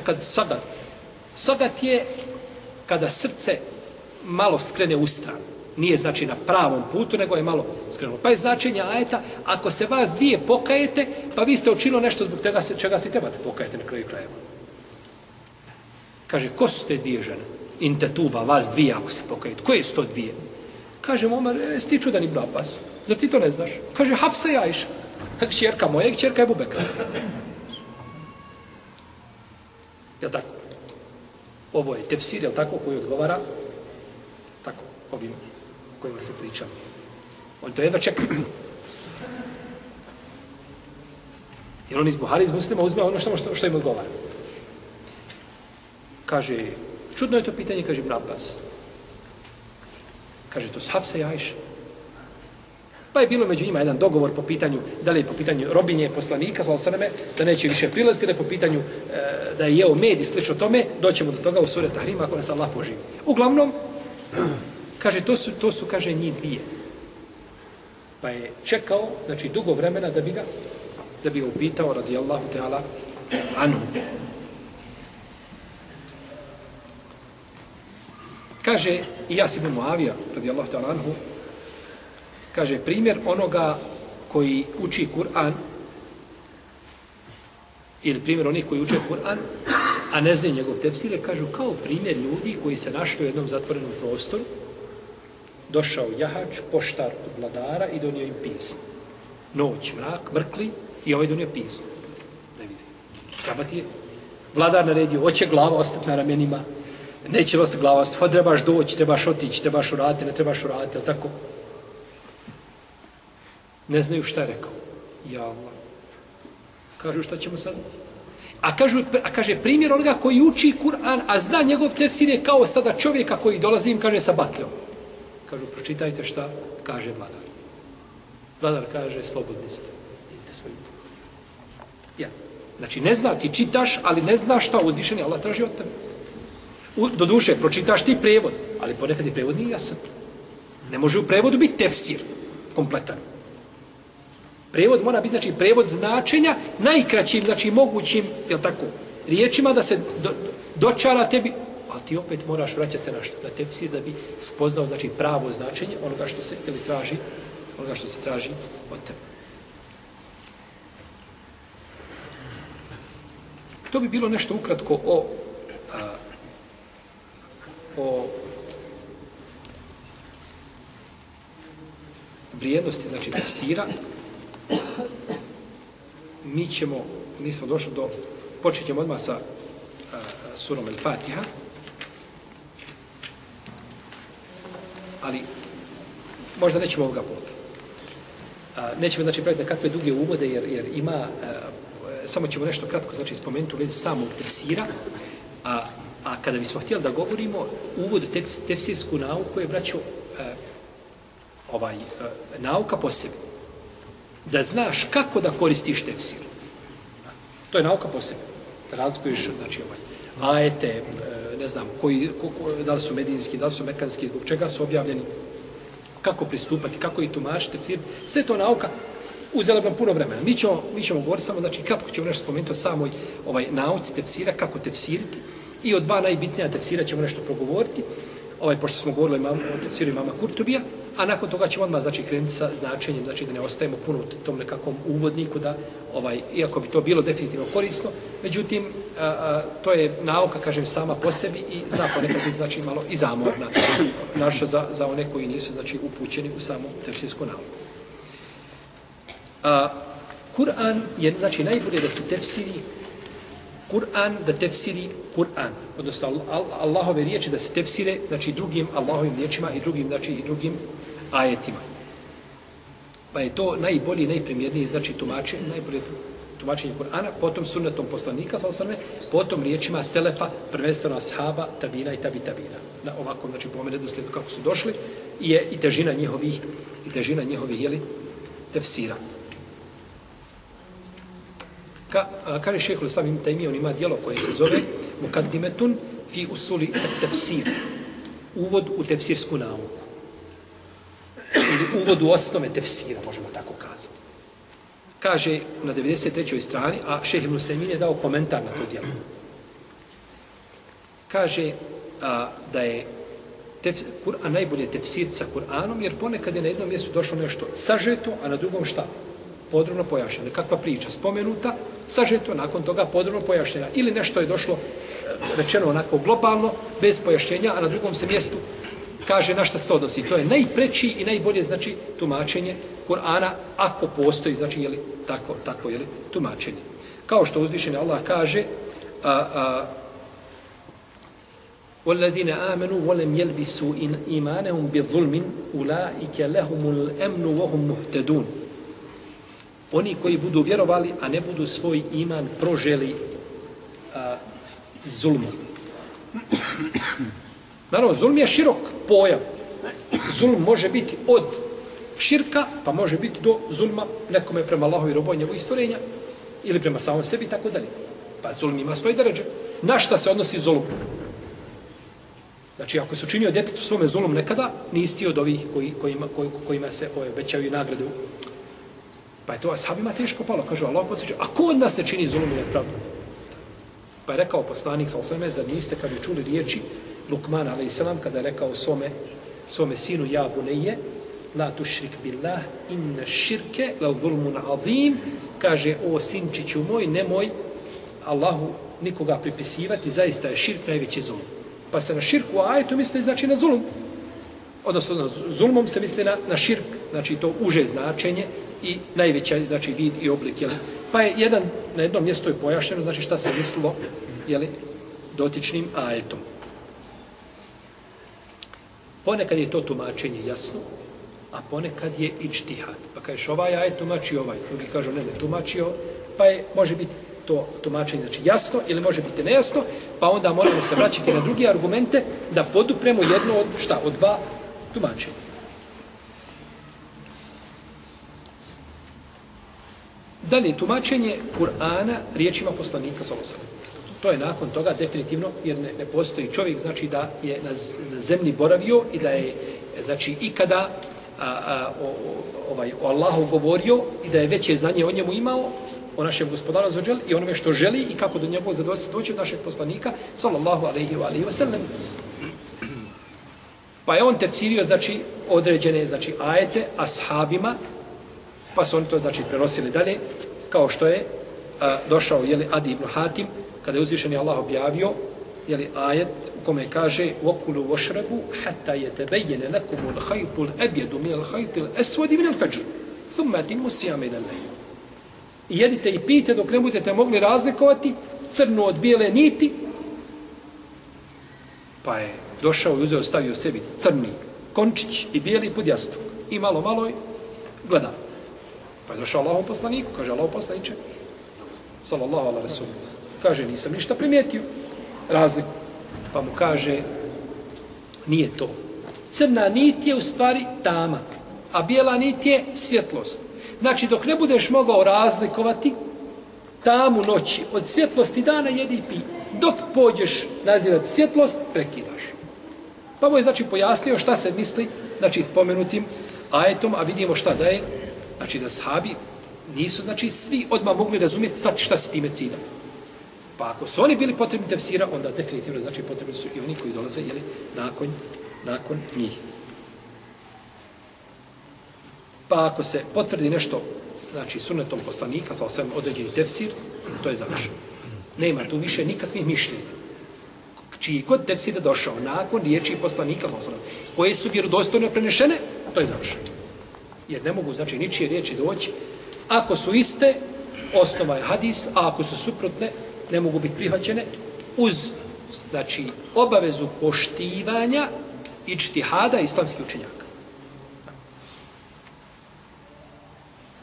kad sagat Sagat je kada srce malo skrene u stranu. Nije znači na pravom putu, nego je malo skrenulo. Pa je značenje ajeta, ako se vas dvije pokajete, pa vi ste učinili nešto zbog tega se, čega se trebate pokajete na kraju krajeva. Kaže, ko su te dvije žene? Inte tuba, vas dvije ako se pokajete. Koje su to dvije? Kaže, Omar, e, ti čudan Ibn Abbas. Zar ti to ne znaš? Kaže, Hafsa i Ajša. Čerka moja, čerka je Bubeka. Je tako? ovo je tefsir, je tako, koji odgovara tako, ovim kojima smo pričali. On to jedva čeka. Jer on iz Buhari, iz muslima, uzme ono što, što, što im odgovara. Kaže, čudno je to pitanje, kaže Ibn Abbas. Kaže, to su Hafsa i Ajša. Pa je bilo među njima jedan dogovor po pitanju, da li je po pitanju robinje poslanika, sa osaname, da neće više prilaziti, da po pitanju e, da je jeo med i slično tome, doćemo do toga u sure Tahrima ako nas Allah poživi. Uglavnom, kaže, to su, to su, kaže, njih dvije. Pa je čekao, znači, dugo vremena da bi ga, da bi ga upitao, radijallahu ta'ala, anhu. Kaže, i ja si ibn Muavija, radijallahu ta'ala anhu, kaže, primjer onoga koji uči Kur'an, ili primjer onih koji uče Kur'an, a ne znaju njegov tefsire, kažu kao primjer ljudi koji se našli u jednom zatvorenom prostoru, došao jahač, poštar od vladara i donio im pismo. Noć, mrak, mrkli i ovaj donio pismo. Ne vidi. Kabat je. Vladar naredio, hoće glava ostati na ramenima, neće ostati glava ostati, trebaš doći, trebaš otići, trebaš uraditi, ne trebaš uraditi, ali tako? Ne znaju šta je rekao. Ja Allah. Kažu šta ćemo sad? A, kažu, a kaže primjer onoga koji uči Kur'an, a zna njegov tefsir je kao sada čovjeka koji dolazi im kaže sa bakljom. Kažu, pročitajte šta kaže vladar. Vladar kaže, slobodni ste. Idite svojim Ja. Znači, ne zna, ti čitaš, ali ne znaš šta uzvišeni Allah traži od tebe. U, do duše, pročitaš ti prevod, ali ponekad je prevod nije jasan. Ne može u prevodu biti tefsir kompletan. Prevod mora biti, znači, prevod značenja najkraćim, znači, mogućim, je tako, riječima da se do, dočara tebi, a ti opet moraš vraćati se na što, na tefsir da bi spoznao, znači, pravo značenje onoga što se ili traži, onoga što se traži od tebe. To bi bilo nešto ukratko o a, o vrijednosti, znači, tefsira, mi ćemo, mi smo došli do, počet ćemo odmah sa a, surom El-Fatiha, ali možda nećemo ovoga puta. A, nećemo, znači, praviti kakve duge uvode, jer, jer ima, a, samo ćemo nešto kratko, znači, spomenuti u vezi samog tefsira, a, a kada bismo htjeli da govorimo uvod u tefsirsku nauku je, braćo, a, ovaj, a, nauka posebna da znaš kako da koristiš tefsir. To je nauka posebna. Da razlikuješ, znači, ovaj, ajete, e, ne znam, koji, ko, ko, da li su medijinski, da li su mekanski, zbog čega su objavljeni, kako pristupati, kako ih tumašiti, tefsir. Sve to nauka uzela nam puno vremena. Mi ćemo, mi ćemo govoriti samo, znači, kratko ćemo nešto spomenuti o samoj ovaj, nauci tefsira, kako tefsiriti. I od dva najbitnija tefsira ćemo nešto progovoriti ovaj, pošto smo govorili imam, o tefsiru imama Kurtubija, a nakon toga ćemo odmah znači, krenuti sa značenjem, znači da ne ostajemo puno u tom nekakvom uvodniku, da, ovaj, iako bi to bilo definitivno korisno, međutim, a, a, to je nauka, kažem, sama po sebi i zapravo nekad bi, znači, malo i zamorna, našto za, za one koji nisu, znači, upućeni u samu tefsirsku nauku. A, Kur'an je, znači, najbolje da se tefsiri Kur'an da tefsiri Kur'an, odnosno Allahove riječi da se tefsire, znači drugim Allahovim riječima i drugim, znači i drugim ajetima. Pa je to najbolji, najprimjerniji, znači tumačenje, najbolje tumačenje Kur'ana, potom sunnetom poslanika, sa osrme, potom riječima Selefa, prvenstveno ashaba, tabina i tabi tabina. Na ovakvom, znači po omene doslijedu kako su došli, i je i težina njihovih, i težina njihovih, jeli, tefsira. Ka, a, kaže šeheh sam im tajmi, on ima dijelo koje se zove Mukaddimetun fi usuli tefsir. Uvod u tefsirsku nauku. Uvod u osnove tefsira, možemo tako kazati. Kaže na 93. strani, a šeh Ibn Semin je dao komentar na to djelo. Kaže a, da je tef, Kur'an najbolje tefsir sa Kur'anom, jer ponekad je na jednom mjestu došlo nešto sažeto, a na drugom šta? Podrobno pojašnjeno. Kakva priča spomenuta, sažeto, nakon toga podrobno pojašnjena. Ili nešto je došlo e, rečeno onako globalno, bez pojašnjenja, a na drugom se mjestu kaže na šta se to odnosi. To je najpreći i najbolje, znači, tumačenje Kur'ana, ako postoji, znači, jeli, tako, tako, jeli, tumačenje. Kao što uzvišeni Allah kaže, a, a, وَالَّذِينَ آمَنُوا وَلَمْ يَلْبِسُوا إِيمَانَهُمْ بِظُلْمٍ أُولَٰئِكَ لَهُمُ الْأَمْنُ وَهُمْ مُهْتَدُونَ oni koji budu vjerovali, a ne budu svoj iman proželi a, zulmom. Naravno, zulm je širok pojam. zulm može biti od širka, pa može biti do zulma nekome prema Allahovi roboj njegovih stvorenja, ili prema samom sebi i tako dalje. Pa zulm ima svoje deređe. Na šta se odnosi zulm? Znači, ako se učinio djetetu svome zulom nekada, nisi od ovih koji, kojima, koji, kojima se ove, obećaju nagrade. Pa je to ashabima teško palo. Kažu, Allah posjeća, a ko od nas ne čini zulom i nepravdu? Pa je rekao poslanik sa osrame, zar niste kad je čuli riječi Lukman a.s. kada je rekao svome, svome sinu, ja buneje, la tušrik billah, inna širke, la zulmun azim, kaže, o sinčiću moj, nemoj Allahu nikoga pripisivati, zaista je širk najveći zulum. Pa se na širku ajetu misli znači na zulum. Odnosno na zulmom se misli na, na širk, znači to uže značenje i najveća znači vid i oblik. Jel? Pa je jedan, na jednom mjestu je pojašnjeno, znači šta se mislilo jeli, dotičnim ajetom. Ponekad je to tumačenje jasno, a ponekad je i. Pa kažeš ovaj ajet tumači ovaj, drugi kažu ne, ne tumačio, pa je, može biti to tumačenje znači jasno ili može biti nejasno, pa onda moramo se vraćati na druge argumente da podupremo jedno od šta, od dva tumačenja. Dalje, tumačenje Kur'ana riječima poslanika sa To je nakon toga definitivno, jer ne, ne postoji čovjek, znači da je na, na zemlji boravio i da je, znači, ikada a, a, o, ovaj, o Allahu govorio i da je veće znanje o njemu imao, o našem gospodaru za i onome što želi i kako do njegovog zadovoljstva doći od našeg poslanika, sallallahu alaihi wa alaihi wa sallam. Pa je on tefsirio, znači, određene, znači, ajete ashabima, pa su oni to, znači, prenosili dalje, kao što je a, došao, jeli, Adi ibn Hatim, kada je uzvišeni Allah objavio, jeli, ajet u kome kaže وَكُلُوا وَشْرَبُوا حَتَّى يَتَبَيَّنَ لَكُمُ الْحَيْطُ الْأَبْيَدُ مِنَ الْحَيْطِ الْأَسْوَدِ مِنَ الْفَجْرِ ثُمَّ أَتِمُّ السِّيَامِ إِلَى اللَّيْلِ I jedite i pijte dok ne budete mogli razlikovati crnu od bijele niti. Pa je došao i uzeo, stavio sebi crni končić i bijeli pod jastuk. I malo, malo gleda. Pa je došao Allahom poslaniku, kaže Allahom poslaniče, sallallahu ala rasul. Kaže, nisam ništa primijetio razliku. Pa mu kaže, nije to. Crna nit je u stvari tama, a bijela nit je svjetlost. Znači, dok ne budeš mogao razlikovati tamu noći od svjetlosti dana, jedi i pi. Dok pođeš nazivati svjetlost, prekidaš. Pa mu je, znači, pojasnio šta se misli, znači, spomenutim ajetom, a vidimo šta da je, znači, da sahabi nisu, znači, svi odmah mogli razumjeti svati šta se time cilja. Pa ako su oni bili potrebni tefsira, onda definitivno, znači, potrebni su i oni koji dolaze, jeli, nakon, nakon njih. Pa ako se potvrdi nešto, znači sunnetom poslanika, sa osvijem određeni tefsir, to je završeno. Nema tu više nikakvih mišljenja. Čiji kod tefsir je došao nakon riječi poslanika, sa osvijem, koje su vjerodostojno prenešene, to je završeno. Jer ne mogu, znači, ničije riječi doći. Ako su iste, osnova je hadis, a ako su suprotne, ne mogu biti prihvaćene uz, znači, obavezu poštivanja i čtihada islamskih učenjaka.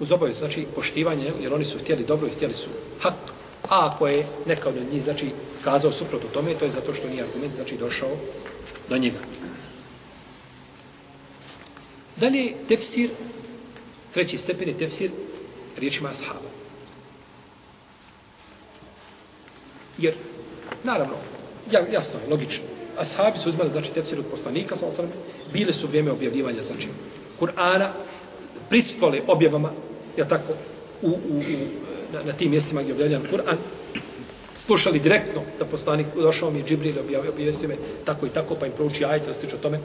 uz obavezu, znači poštivanje, jer oni su htjeli dobro i htjeli su hak, a ako je neka od njih, znači, kazao suprotno tome, to je zato što nije argument, znači, došao do njega. Dalje, tefsir, treći stepen je tefsir riječima ashaba. Jer, naravno, jasno je, logično, ashabi su uzmali, znači, tefsir od poslanika, sa osrame, bile su vrijeme objavljivanja, znači, Kur'ana, prisutvali objavama, ja tako, u, u, u, na, na tim mjestima gdje je objavljan Kur'an, slušali direktno da poslanik, došao mi je Džibril, objavio, objavio me tako i tako, pa im prouči ajit, da o tome.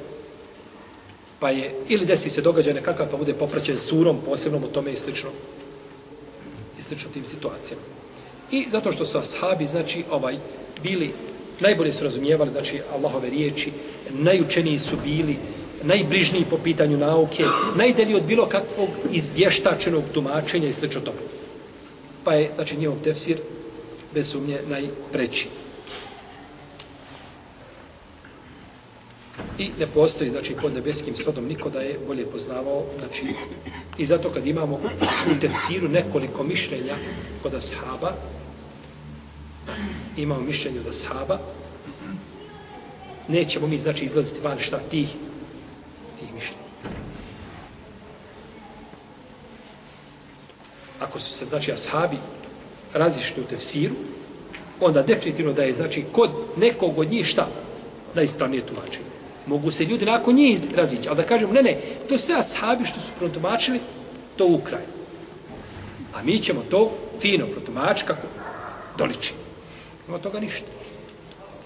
Pa je, ili desi se događaj nekakav, pa bude popraćen surom, posebnom o tome i slično. I slično tim situacijama. I zato što su ashabi, znači, ovaj, bili, najbolje su razumijevali, znači, Allahove riječi, najučeniji su bili, najbližniji po pitanju nauke, najdalji od bilo kakvog izvještačenog tumačenja i sl. tome. Pa je, znači, njihov tefsir bez sumnje najpreći. I ne postoji, znači, pod nebeskim sodom niko da je bolje poznavao, znači, I zato kad imamo u tefsiru nekoliko mišljenja kod ashaba, imamo mišljenje od ashaba, nećemo mi znači izlaziti van šta tih, tih mišljenja. Ako su se znači ashabi razišli u tefsiru, onda definitivno da je znači kod nekog od njih šta najispravnije tumačenje. Mogu se ljudi nakon njih razići, ali da kažem, ne, ne, to sve ashabi što su protumačili, to ukraj. A mi ćemo to fino protumačiti kako doliči. Nema toga ništa.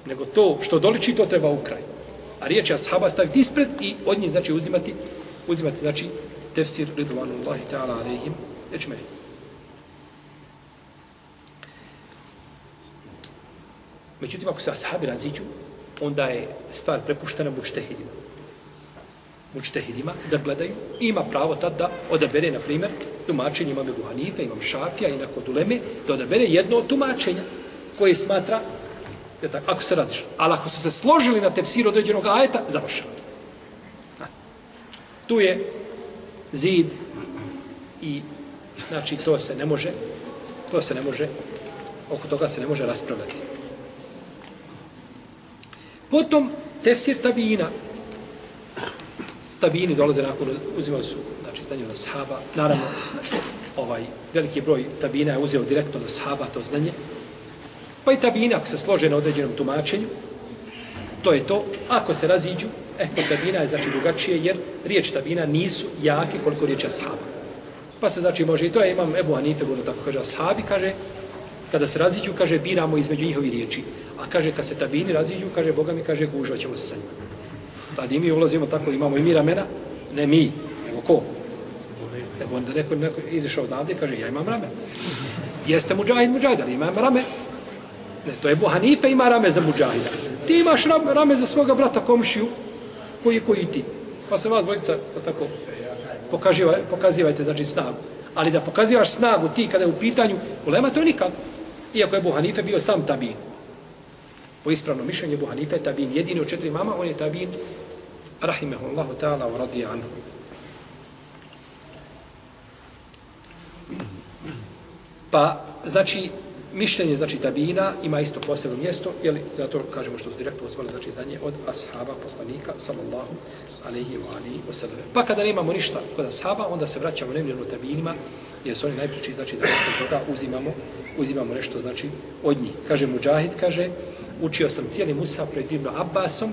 Nego to što doliči, to treba ukraj. A riječ je ashaba staviti ispred i od njih, znači, uzimati, uzimati, znači, tefsir ridvanu Allahi ta'ala alaihim ečmeri. Međutim, ako se ashabi raziđu, onda je stvar prepuštena mučtehidima. Mučtehidima da gledaju. Ima pravo tad da odabere, na primjer, tumačenje imam Ebu Hanife, imam Šafija i nakon Duleme, da odabere jedno od tumačenja koje smatra, je tako, ako se razišli. Ali ako su se složili na tefsir određenog ajeta, završeno. Tu je zid i znači to se ne može to se ne može oko toga se ne može raspravljati. Potom tefsir tabina. Tabini dolaze nakon, uzimali su, znači, znanje od sahaba. Naravno, ovaj veliki broj tabina je uzeo direktno od sahaba to znanje. Pa i tabina, ako se slože na određenom tumačenju, to je to. Ako se raziđu, e, kod tabina je znači drugačije, jer riječ tabina nisu jake koliko riječ ashaba. Pa se znači može, i to je imam Ebu Hanife, bilo tako kaže, ashabi, kaže, kada se raziđu, kaže, biramo između njihovi riječi. A kaže, kad se tabini raziđu, kaže, Boga mi kaže, gužva ćemo se sa njima. Pa mi ulazimo tako, imamo i mi ramena, ne mi, nego ko? Nego onda neko, neko izišao odavde i kaže, ja imam rame. Jeste muđahid, muđahid, ali imam rame. Ne, to je Ebu Hanife, ima rame za muđahida. Ti imaš rame, rame za svoga brata komšiju, koji je koji ti. Pa se vas dvojica, pa tako, pokazivajte, pokazivajte, znači, snagu. Ali da pokazivaš snagu ti kada je u pitanju, ulema to je nikako. Iako je Buhanife bio sam tabin. Po ispravnom mišljenju Buhanife je tabin. Jedini od četiri mama, on je tabin. Rahimehullahu ta'ala wa radi anhu. Pa, znači, mišljenje znači tabina ima isto posebno mjesto, je li da to kažemo što su direktno uzvali znači znanje od ashaba poslanika sallallahu alaihi wa alihi wa sellem. Pa kada nemamo ništa kod ashaba, onda se vraćamo neminovno tabinima, jer su oni najpriči znači da od toga uzimamo uzimamo nešto znači od njih. Kaže Mujahid kaže učio sam cijeli Musa pred Ibn Abbasom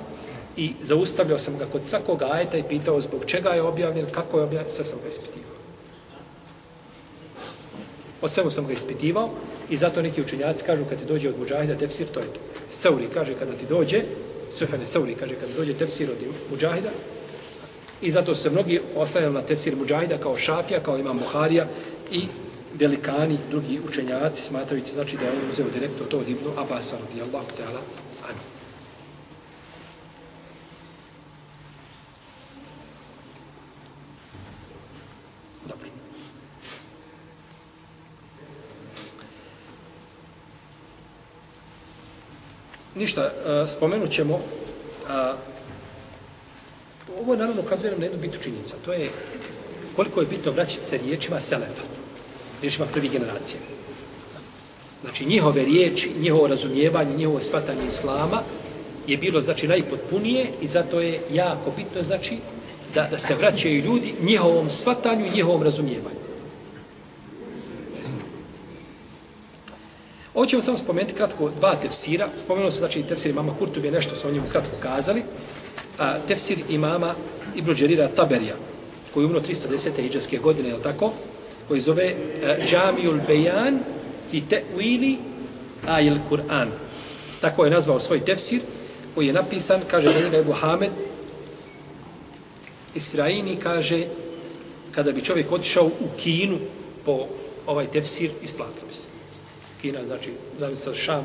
i zaustavljao sam ga kod svakog ajeta i pitao zbog čega je objavljen, kako je objavljen, sve sam ga ispitivao. O svemu sam ga ispitivao I zato neki učenjaci kažu kad ti dođe od Mujahida tefsir, to je to. Sauri kaže kada ti dođe, Sufene Sauri kaže kada dođe tefsir od Mujahida, i zato se mnogi ostavljali na tefsir Mujahida kao šafija, kao ima Buharija i velikani, drugi učenjaci, smatrajući znači da je on uzeo direktno to od Ibnu Abasa, radijallahu ta'ala, anu. ništa, e, spomenut ćemo, uh, ovo naravno ukazuje nam na jednu bitu činjenica, to je koliko je bitno vraćati se riječima Selefa, riječima prvi generacije. Znači, njihove riječi, njihovo razumijevanje, njihovo shvatanje Islama je bilo, znači, najpotpunije i zato je jako bitno, znači, da, da se vraćaju ljudi njihovom shvatanju i njihovom razumijevanju. Ovo ćemo samo spomenuti kratko dva tefsira. Spomenuo se, znači, tefsir imama Kurtub je nešto su o njemu kratko kazali. A, tefsir imama Ibn Đerira Taberija, koji je umro 310. iđanske godine, je tako? Koji zove uh, Džamijul Bejan fi te'wili ajil Kur'an. Tako je nazvao svoj tefsir, koji je napisan, kaže da njega je Buhamed, Israini kaže, kada bi čovjek otišao u Kinu po ovaj tefsir, isplatilo bi se. Kina, znači, zavisno Šam,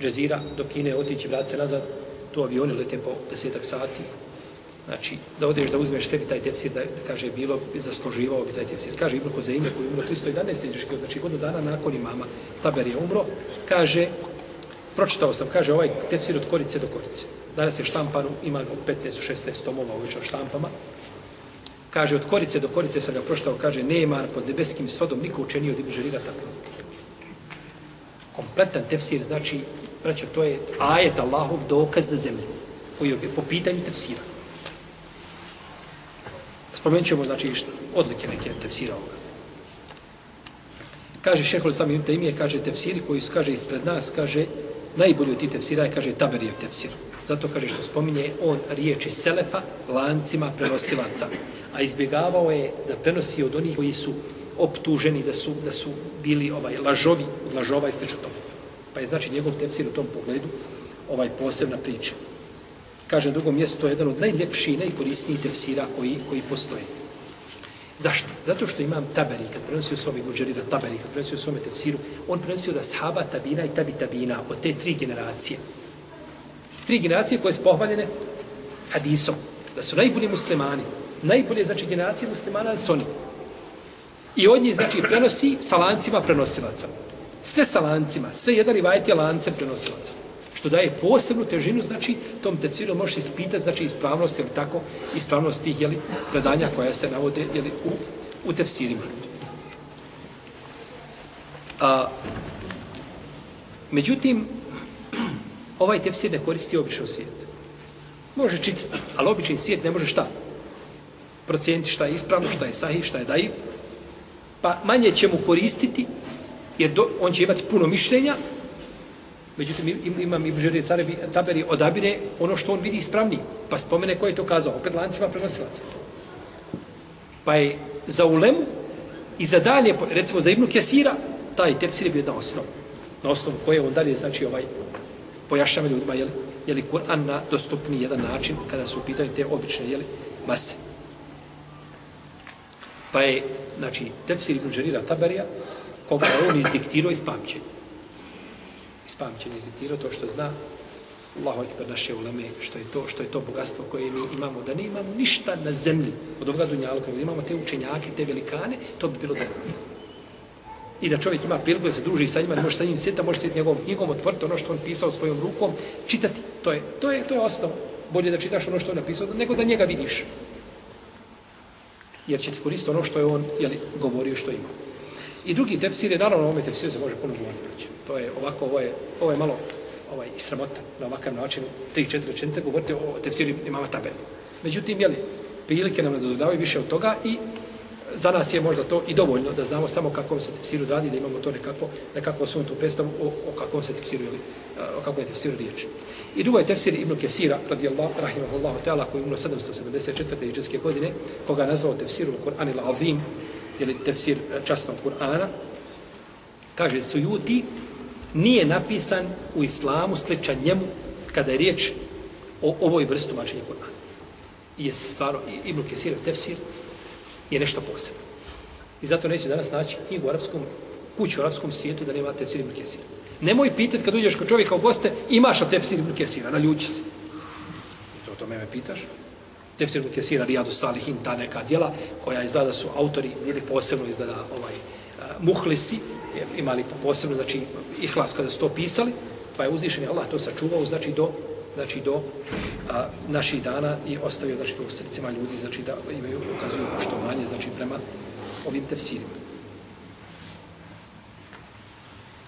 Džezira, do Kine otići, vrati se nazad, tu avioni lete po desetak sati. Znači, da odeš da uzmeš sebi taj tefsir, da, da kaže, bilo bi zasluživao bi taj tefsir. Kaže Ibn Kozeime, koji je umro 311. iđeški, znači godinu dana nakon imama, Taber je umro, kaže, pročitao sam, kaže, ovaj tefsir od korice do korice. Danas je štampanu, ima 15-16 tomova uveća štampama. Kaže, od korice do korice sam ga pročitao, kaže, nema pod nebeskim svodom niko učenio od Ibn Žerira tako kompletan tefsir, znači, braćo, to je ajet Allahov dokaz na zemlji, koji je po pitanju tefsira. Spomenut ćemo, znači, odlike neke tefsira ovoga. Kaže šehol sami im temije, kaže tefsiri koji su, kaže, ispred nas, kaže, najbolji od ti tefsira je, kaže, Taberijev tefsir. Zato kaže što spominje on riječi selefa lancima prenosilaca. A izbjegavao je da prenosi od onih koji su optuženi da su, da su bili ovaj lažovi od lažova i slično tome. Pa je znači njegov tefsir u tom pogledu ovaj posebna priča. Kaže, drugo mjesto, to je jedan od najljepših i najkorisnijih tefsira koji, koji postoje. Zašto? Zato što imam taberi, kad prenosio u svome guđerira taberi, kad prenosio u svome tefsiru, on prenosio da ashaba tabina i tabi tabina od te tri generacije. Tri generacije koje su pohvaljene hadisom. Da su najbolji muslimani. Najbolje, znači, generacije muslimana su oni. I od njih, znači, prenosi sa lancima prenosilaca. Sve sa lancima. Sve jedan i je lancem prenosilaca. Što daje posebnu težinu, znači, tom teciru možeš ispitati, znači, ispravnost, ili tako, ispravnost tih, jeli, predanja koja se navode, jeli, u, u tefsirima. A, međutim, ovaj tefsir ne koristi obično svijet. Može čitati, ali običan svijet ne može šta? Procijeniti šta je ispravno, šta je sahih, šta je daiv. Pa manje će mu koristiti, jer do, on će imati puno mišljenja, Međutim, imam i Bužeri Taberi odabire ono što on vidi ispravni, Pa spomene ko je to kazao. Opet lancima prenosilaca. Pa je za ulemu i za dalje, recimo za Ibnu Kesira, taj tefsir je bio jedna osnova. Na osnovu koje on dalje, znači, ovaj, pojašnjava ljudima, jeli, jeli Kur'an na dostupni jedan način kada su pitaju te obične, jeli, mase. Pa je, znači, tefsir Ibn Đerira Taberija, koga je on izdiktirao iz pamćenja ispamćenje izditirao to što zna. Allahu ekber naše uleme što je to što je to bogatstvo koje mi imamo. Da ne imamo ništa na zemlji od ovoga dunjaluka, da imamo te učenjake te velikane to bi bilo dobro. I da čovjek ima priliku da se druži sa njima da može sa njim sjeti može sjeti njegovom knjigom otvrti ono što on pisao svojom rukom čitati. To je to je to je osnov. Bolje da čitaš ono što on napisao nego da njega vidiš. Jer će ti koristiti ono što je on jeli, govorio što ima. I drugi tefsir je, naravno, ovaj ovome tefsiru se može puno govoriti. To je ovako, ovo je, ovo je malo ovaj, sramota na ovakav način, tri, četiri rečenice govoriti o tefsiru imama tabeli. Međutim, jeli, prilike nam ne dozvoljavaju više od toga i za nas je možda to i dovoljno da znamo samo kako se tefsiru radi, da imamo to nekako, nekako osunutu predstavu o, o kakvom se tefsiru, ili o kakvom je tefsiru riječ. I drugo je tefsir Ibn Kesira, radijallahu, rahimahullahu ta'ala, koji je umro 774. iđeske godine, koga je nazvao tefsiru Kur'an il-Azim, ili tefsir e, časnog Kur'ana, kaže Sujuti, nije napisan u islamu sličan njemu kada je riječ o ovoj vrstu mačenja Kur'ana. I jeste stvarno, Ibn Kesir, tefsir, je nešto posebno. I zato neće danas naći knjigu u arapskom, kuću u arapskom svijetu da nema tefsir Ibn Kesira. Nemoj pitati kad uđeš kod čovjeka u goste, imaš li tefsir Ibn Kesira, naljuči se. I to, to me pitaš. Tefsir Ibn Kesira, Rijadu Salihin, ta neka djela koja izgleda su autori, bili posebno izgleda ovaj, uh, muhlisi, imali posebno, znači, ihlas kada su to pisali, pa je uzvišen Allah to sačuvao, znači, do, znači, do a, naših dana i ostavio, znači, to u srcima ljudi, znači, da imaju, ukazuju poštovanje, znači, prema ovim tefsirima.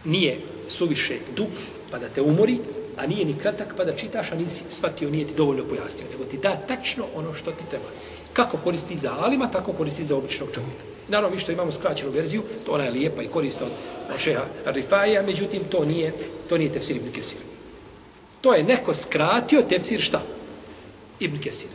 Nije suviše dug, pa da te umori, a nije ni kratak pa da čitaš, a nisi shvatio, nije ti dovoljno pojasnio, nego ti da tačno ono što ti treba. Kako koristi za alima, tako koristi za običnog čovjeka. Naravno, mi što imamo skraćenu verziju, to ona je lijepa i korista od, od šeha Rifaja, međutim, to nije, to nije tefsir Ibn Kesir. To je neko skratio tefsir šta? Ibn Kesir.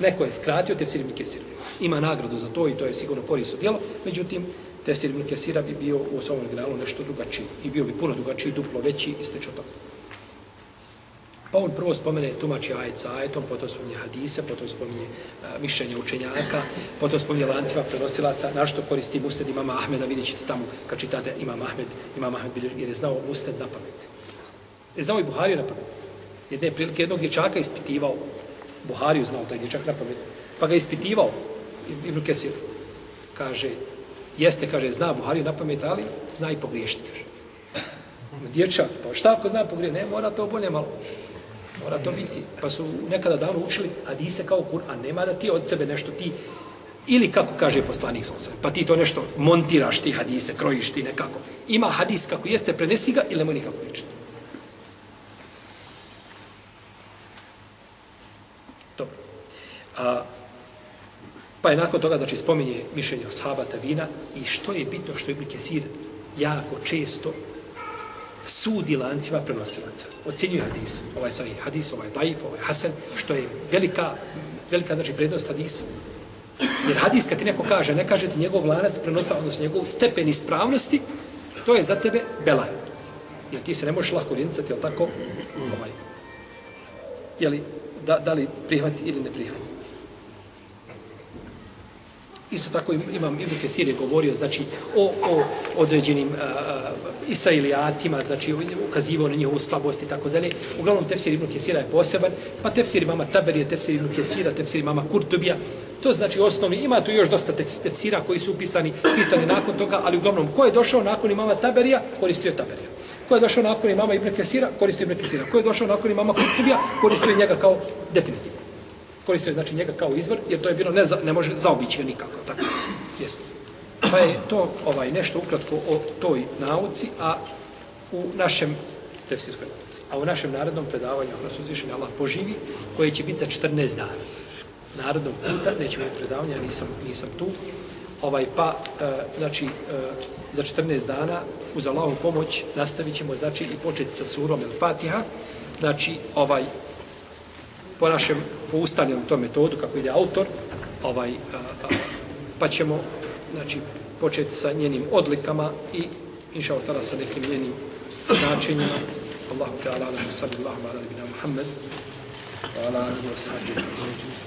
Neko je skratio tefsir Ibn Kesir. Ima nagradu za to i to je sigurno korisno djelo, međutim, tefsir ibn Kesira bi bio u svom originalu nešto drugačiji. I bio bi puno drugačiji, duplo veći i slično to. Pa on prvo spomene tumači ajca ajetom, potom spominje hadise, potom spominje uh, mišljenje učenjaka, potom spominje lancima prenosilaca, na što koristi Musned imama Ahmeda, vidjet ćete tamo kad čitate imam Ahmed, imam Ahmed biljež, jer je znao Musned na pamet. Je znao i Buhariju na pamet. Jedne prilike jednog dječaka ispitivao, Buhariju znao taj dječak na pamet, pa ga ispitivao, Ibn Kesir, kaže, Jeste, kaže, zna Buhari na pamet, ali zna i pogriješiti, kaže. Dječak, pa šta ako zna pogriješiti? Ne, mora to bolje malo. Mora to biti. Pa su nekada davno učili Adise kao Kur'an. Nema da ti od sebe nešto ti Ili kako kaže poslanik sa pa ti to nešto montiraš ti hadise, krojiš ti nekako. Ima hadis kako jeste, prenesi ga ili nemoj nikako pričati. Dobro. A, Pa je nakon toga, znači, spominje mišljenje ashaba sahabata vina i što je bitno što je Ibn Kesir jako često sudi lancima prenosilaca. Ocjenjuje hadis, ovaj sahih hadis, ovaj daif, ovaj hasan, što je velika, velika znači, prednost hadisa. Jer hadis, kad ti neko kaže, ne kaže ti njegov lanac prenosa, odnosno njegov stepen ispravnosti, to je za tebe belaj. Jer ti se ne možeš lako orijenticati, jel tako? Ovaj. Jeli, da, da li prihvati ili ne prihvati. Isto tako imam Ibn Kesir je govorio znači o, o određenim uh, israelijatima, znači ukazivao na njihovu slabost i tako dalje. Uglavnom tefsir Ibn Kesira je poseban, pa tefsir imama Taberije, tefsir Ibn Kesira, tefsir imama Kurtubija. To znači osnovni, ima tu još dosta tefsira koji su upisani, pisani nakon toga, ali uglavnom ko je došao nakon imama Taberija, koristio Taberija. Ko je došao nakon imama Ibn Kesira, koristio Ibn Kesira. Ko je došao nakon imama Kurtubija, koristio njega kao definitivno koristio znači njega kao izvor, jer to je bilo ne, za, ne može zaobići ga nikako. Tako. Jeste. Pa je to ovaj nešto ukratko o toj nauci, a u našem tefsirskoj nauci. A u našem narodnom predavanju, ako nas uzvišen Allah poživi, koje će biti za 14 dana. Narodnog puta, neće biti predavanja, nisam, nisam tu. Ovaj, pa, e, znači, e, za 14 dana, uz Allahovu pomoć, nastavit ćemo, znači, i početi sa surom El Fatiha. Znači, ovaj, po našem po ustaljenom tom metodu kako ide autor ovaj a, a, pa ćemo znači početi sa njenim odlikama i inša Allah sa nekim njenim značenjima. Allahu ta'ala ala sallallahu ala nabina Muhammed wa ala alihi wa sahbihi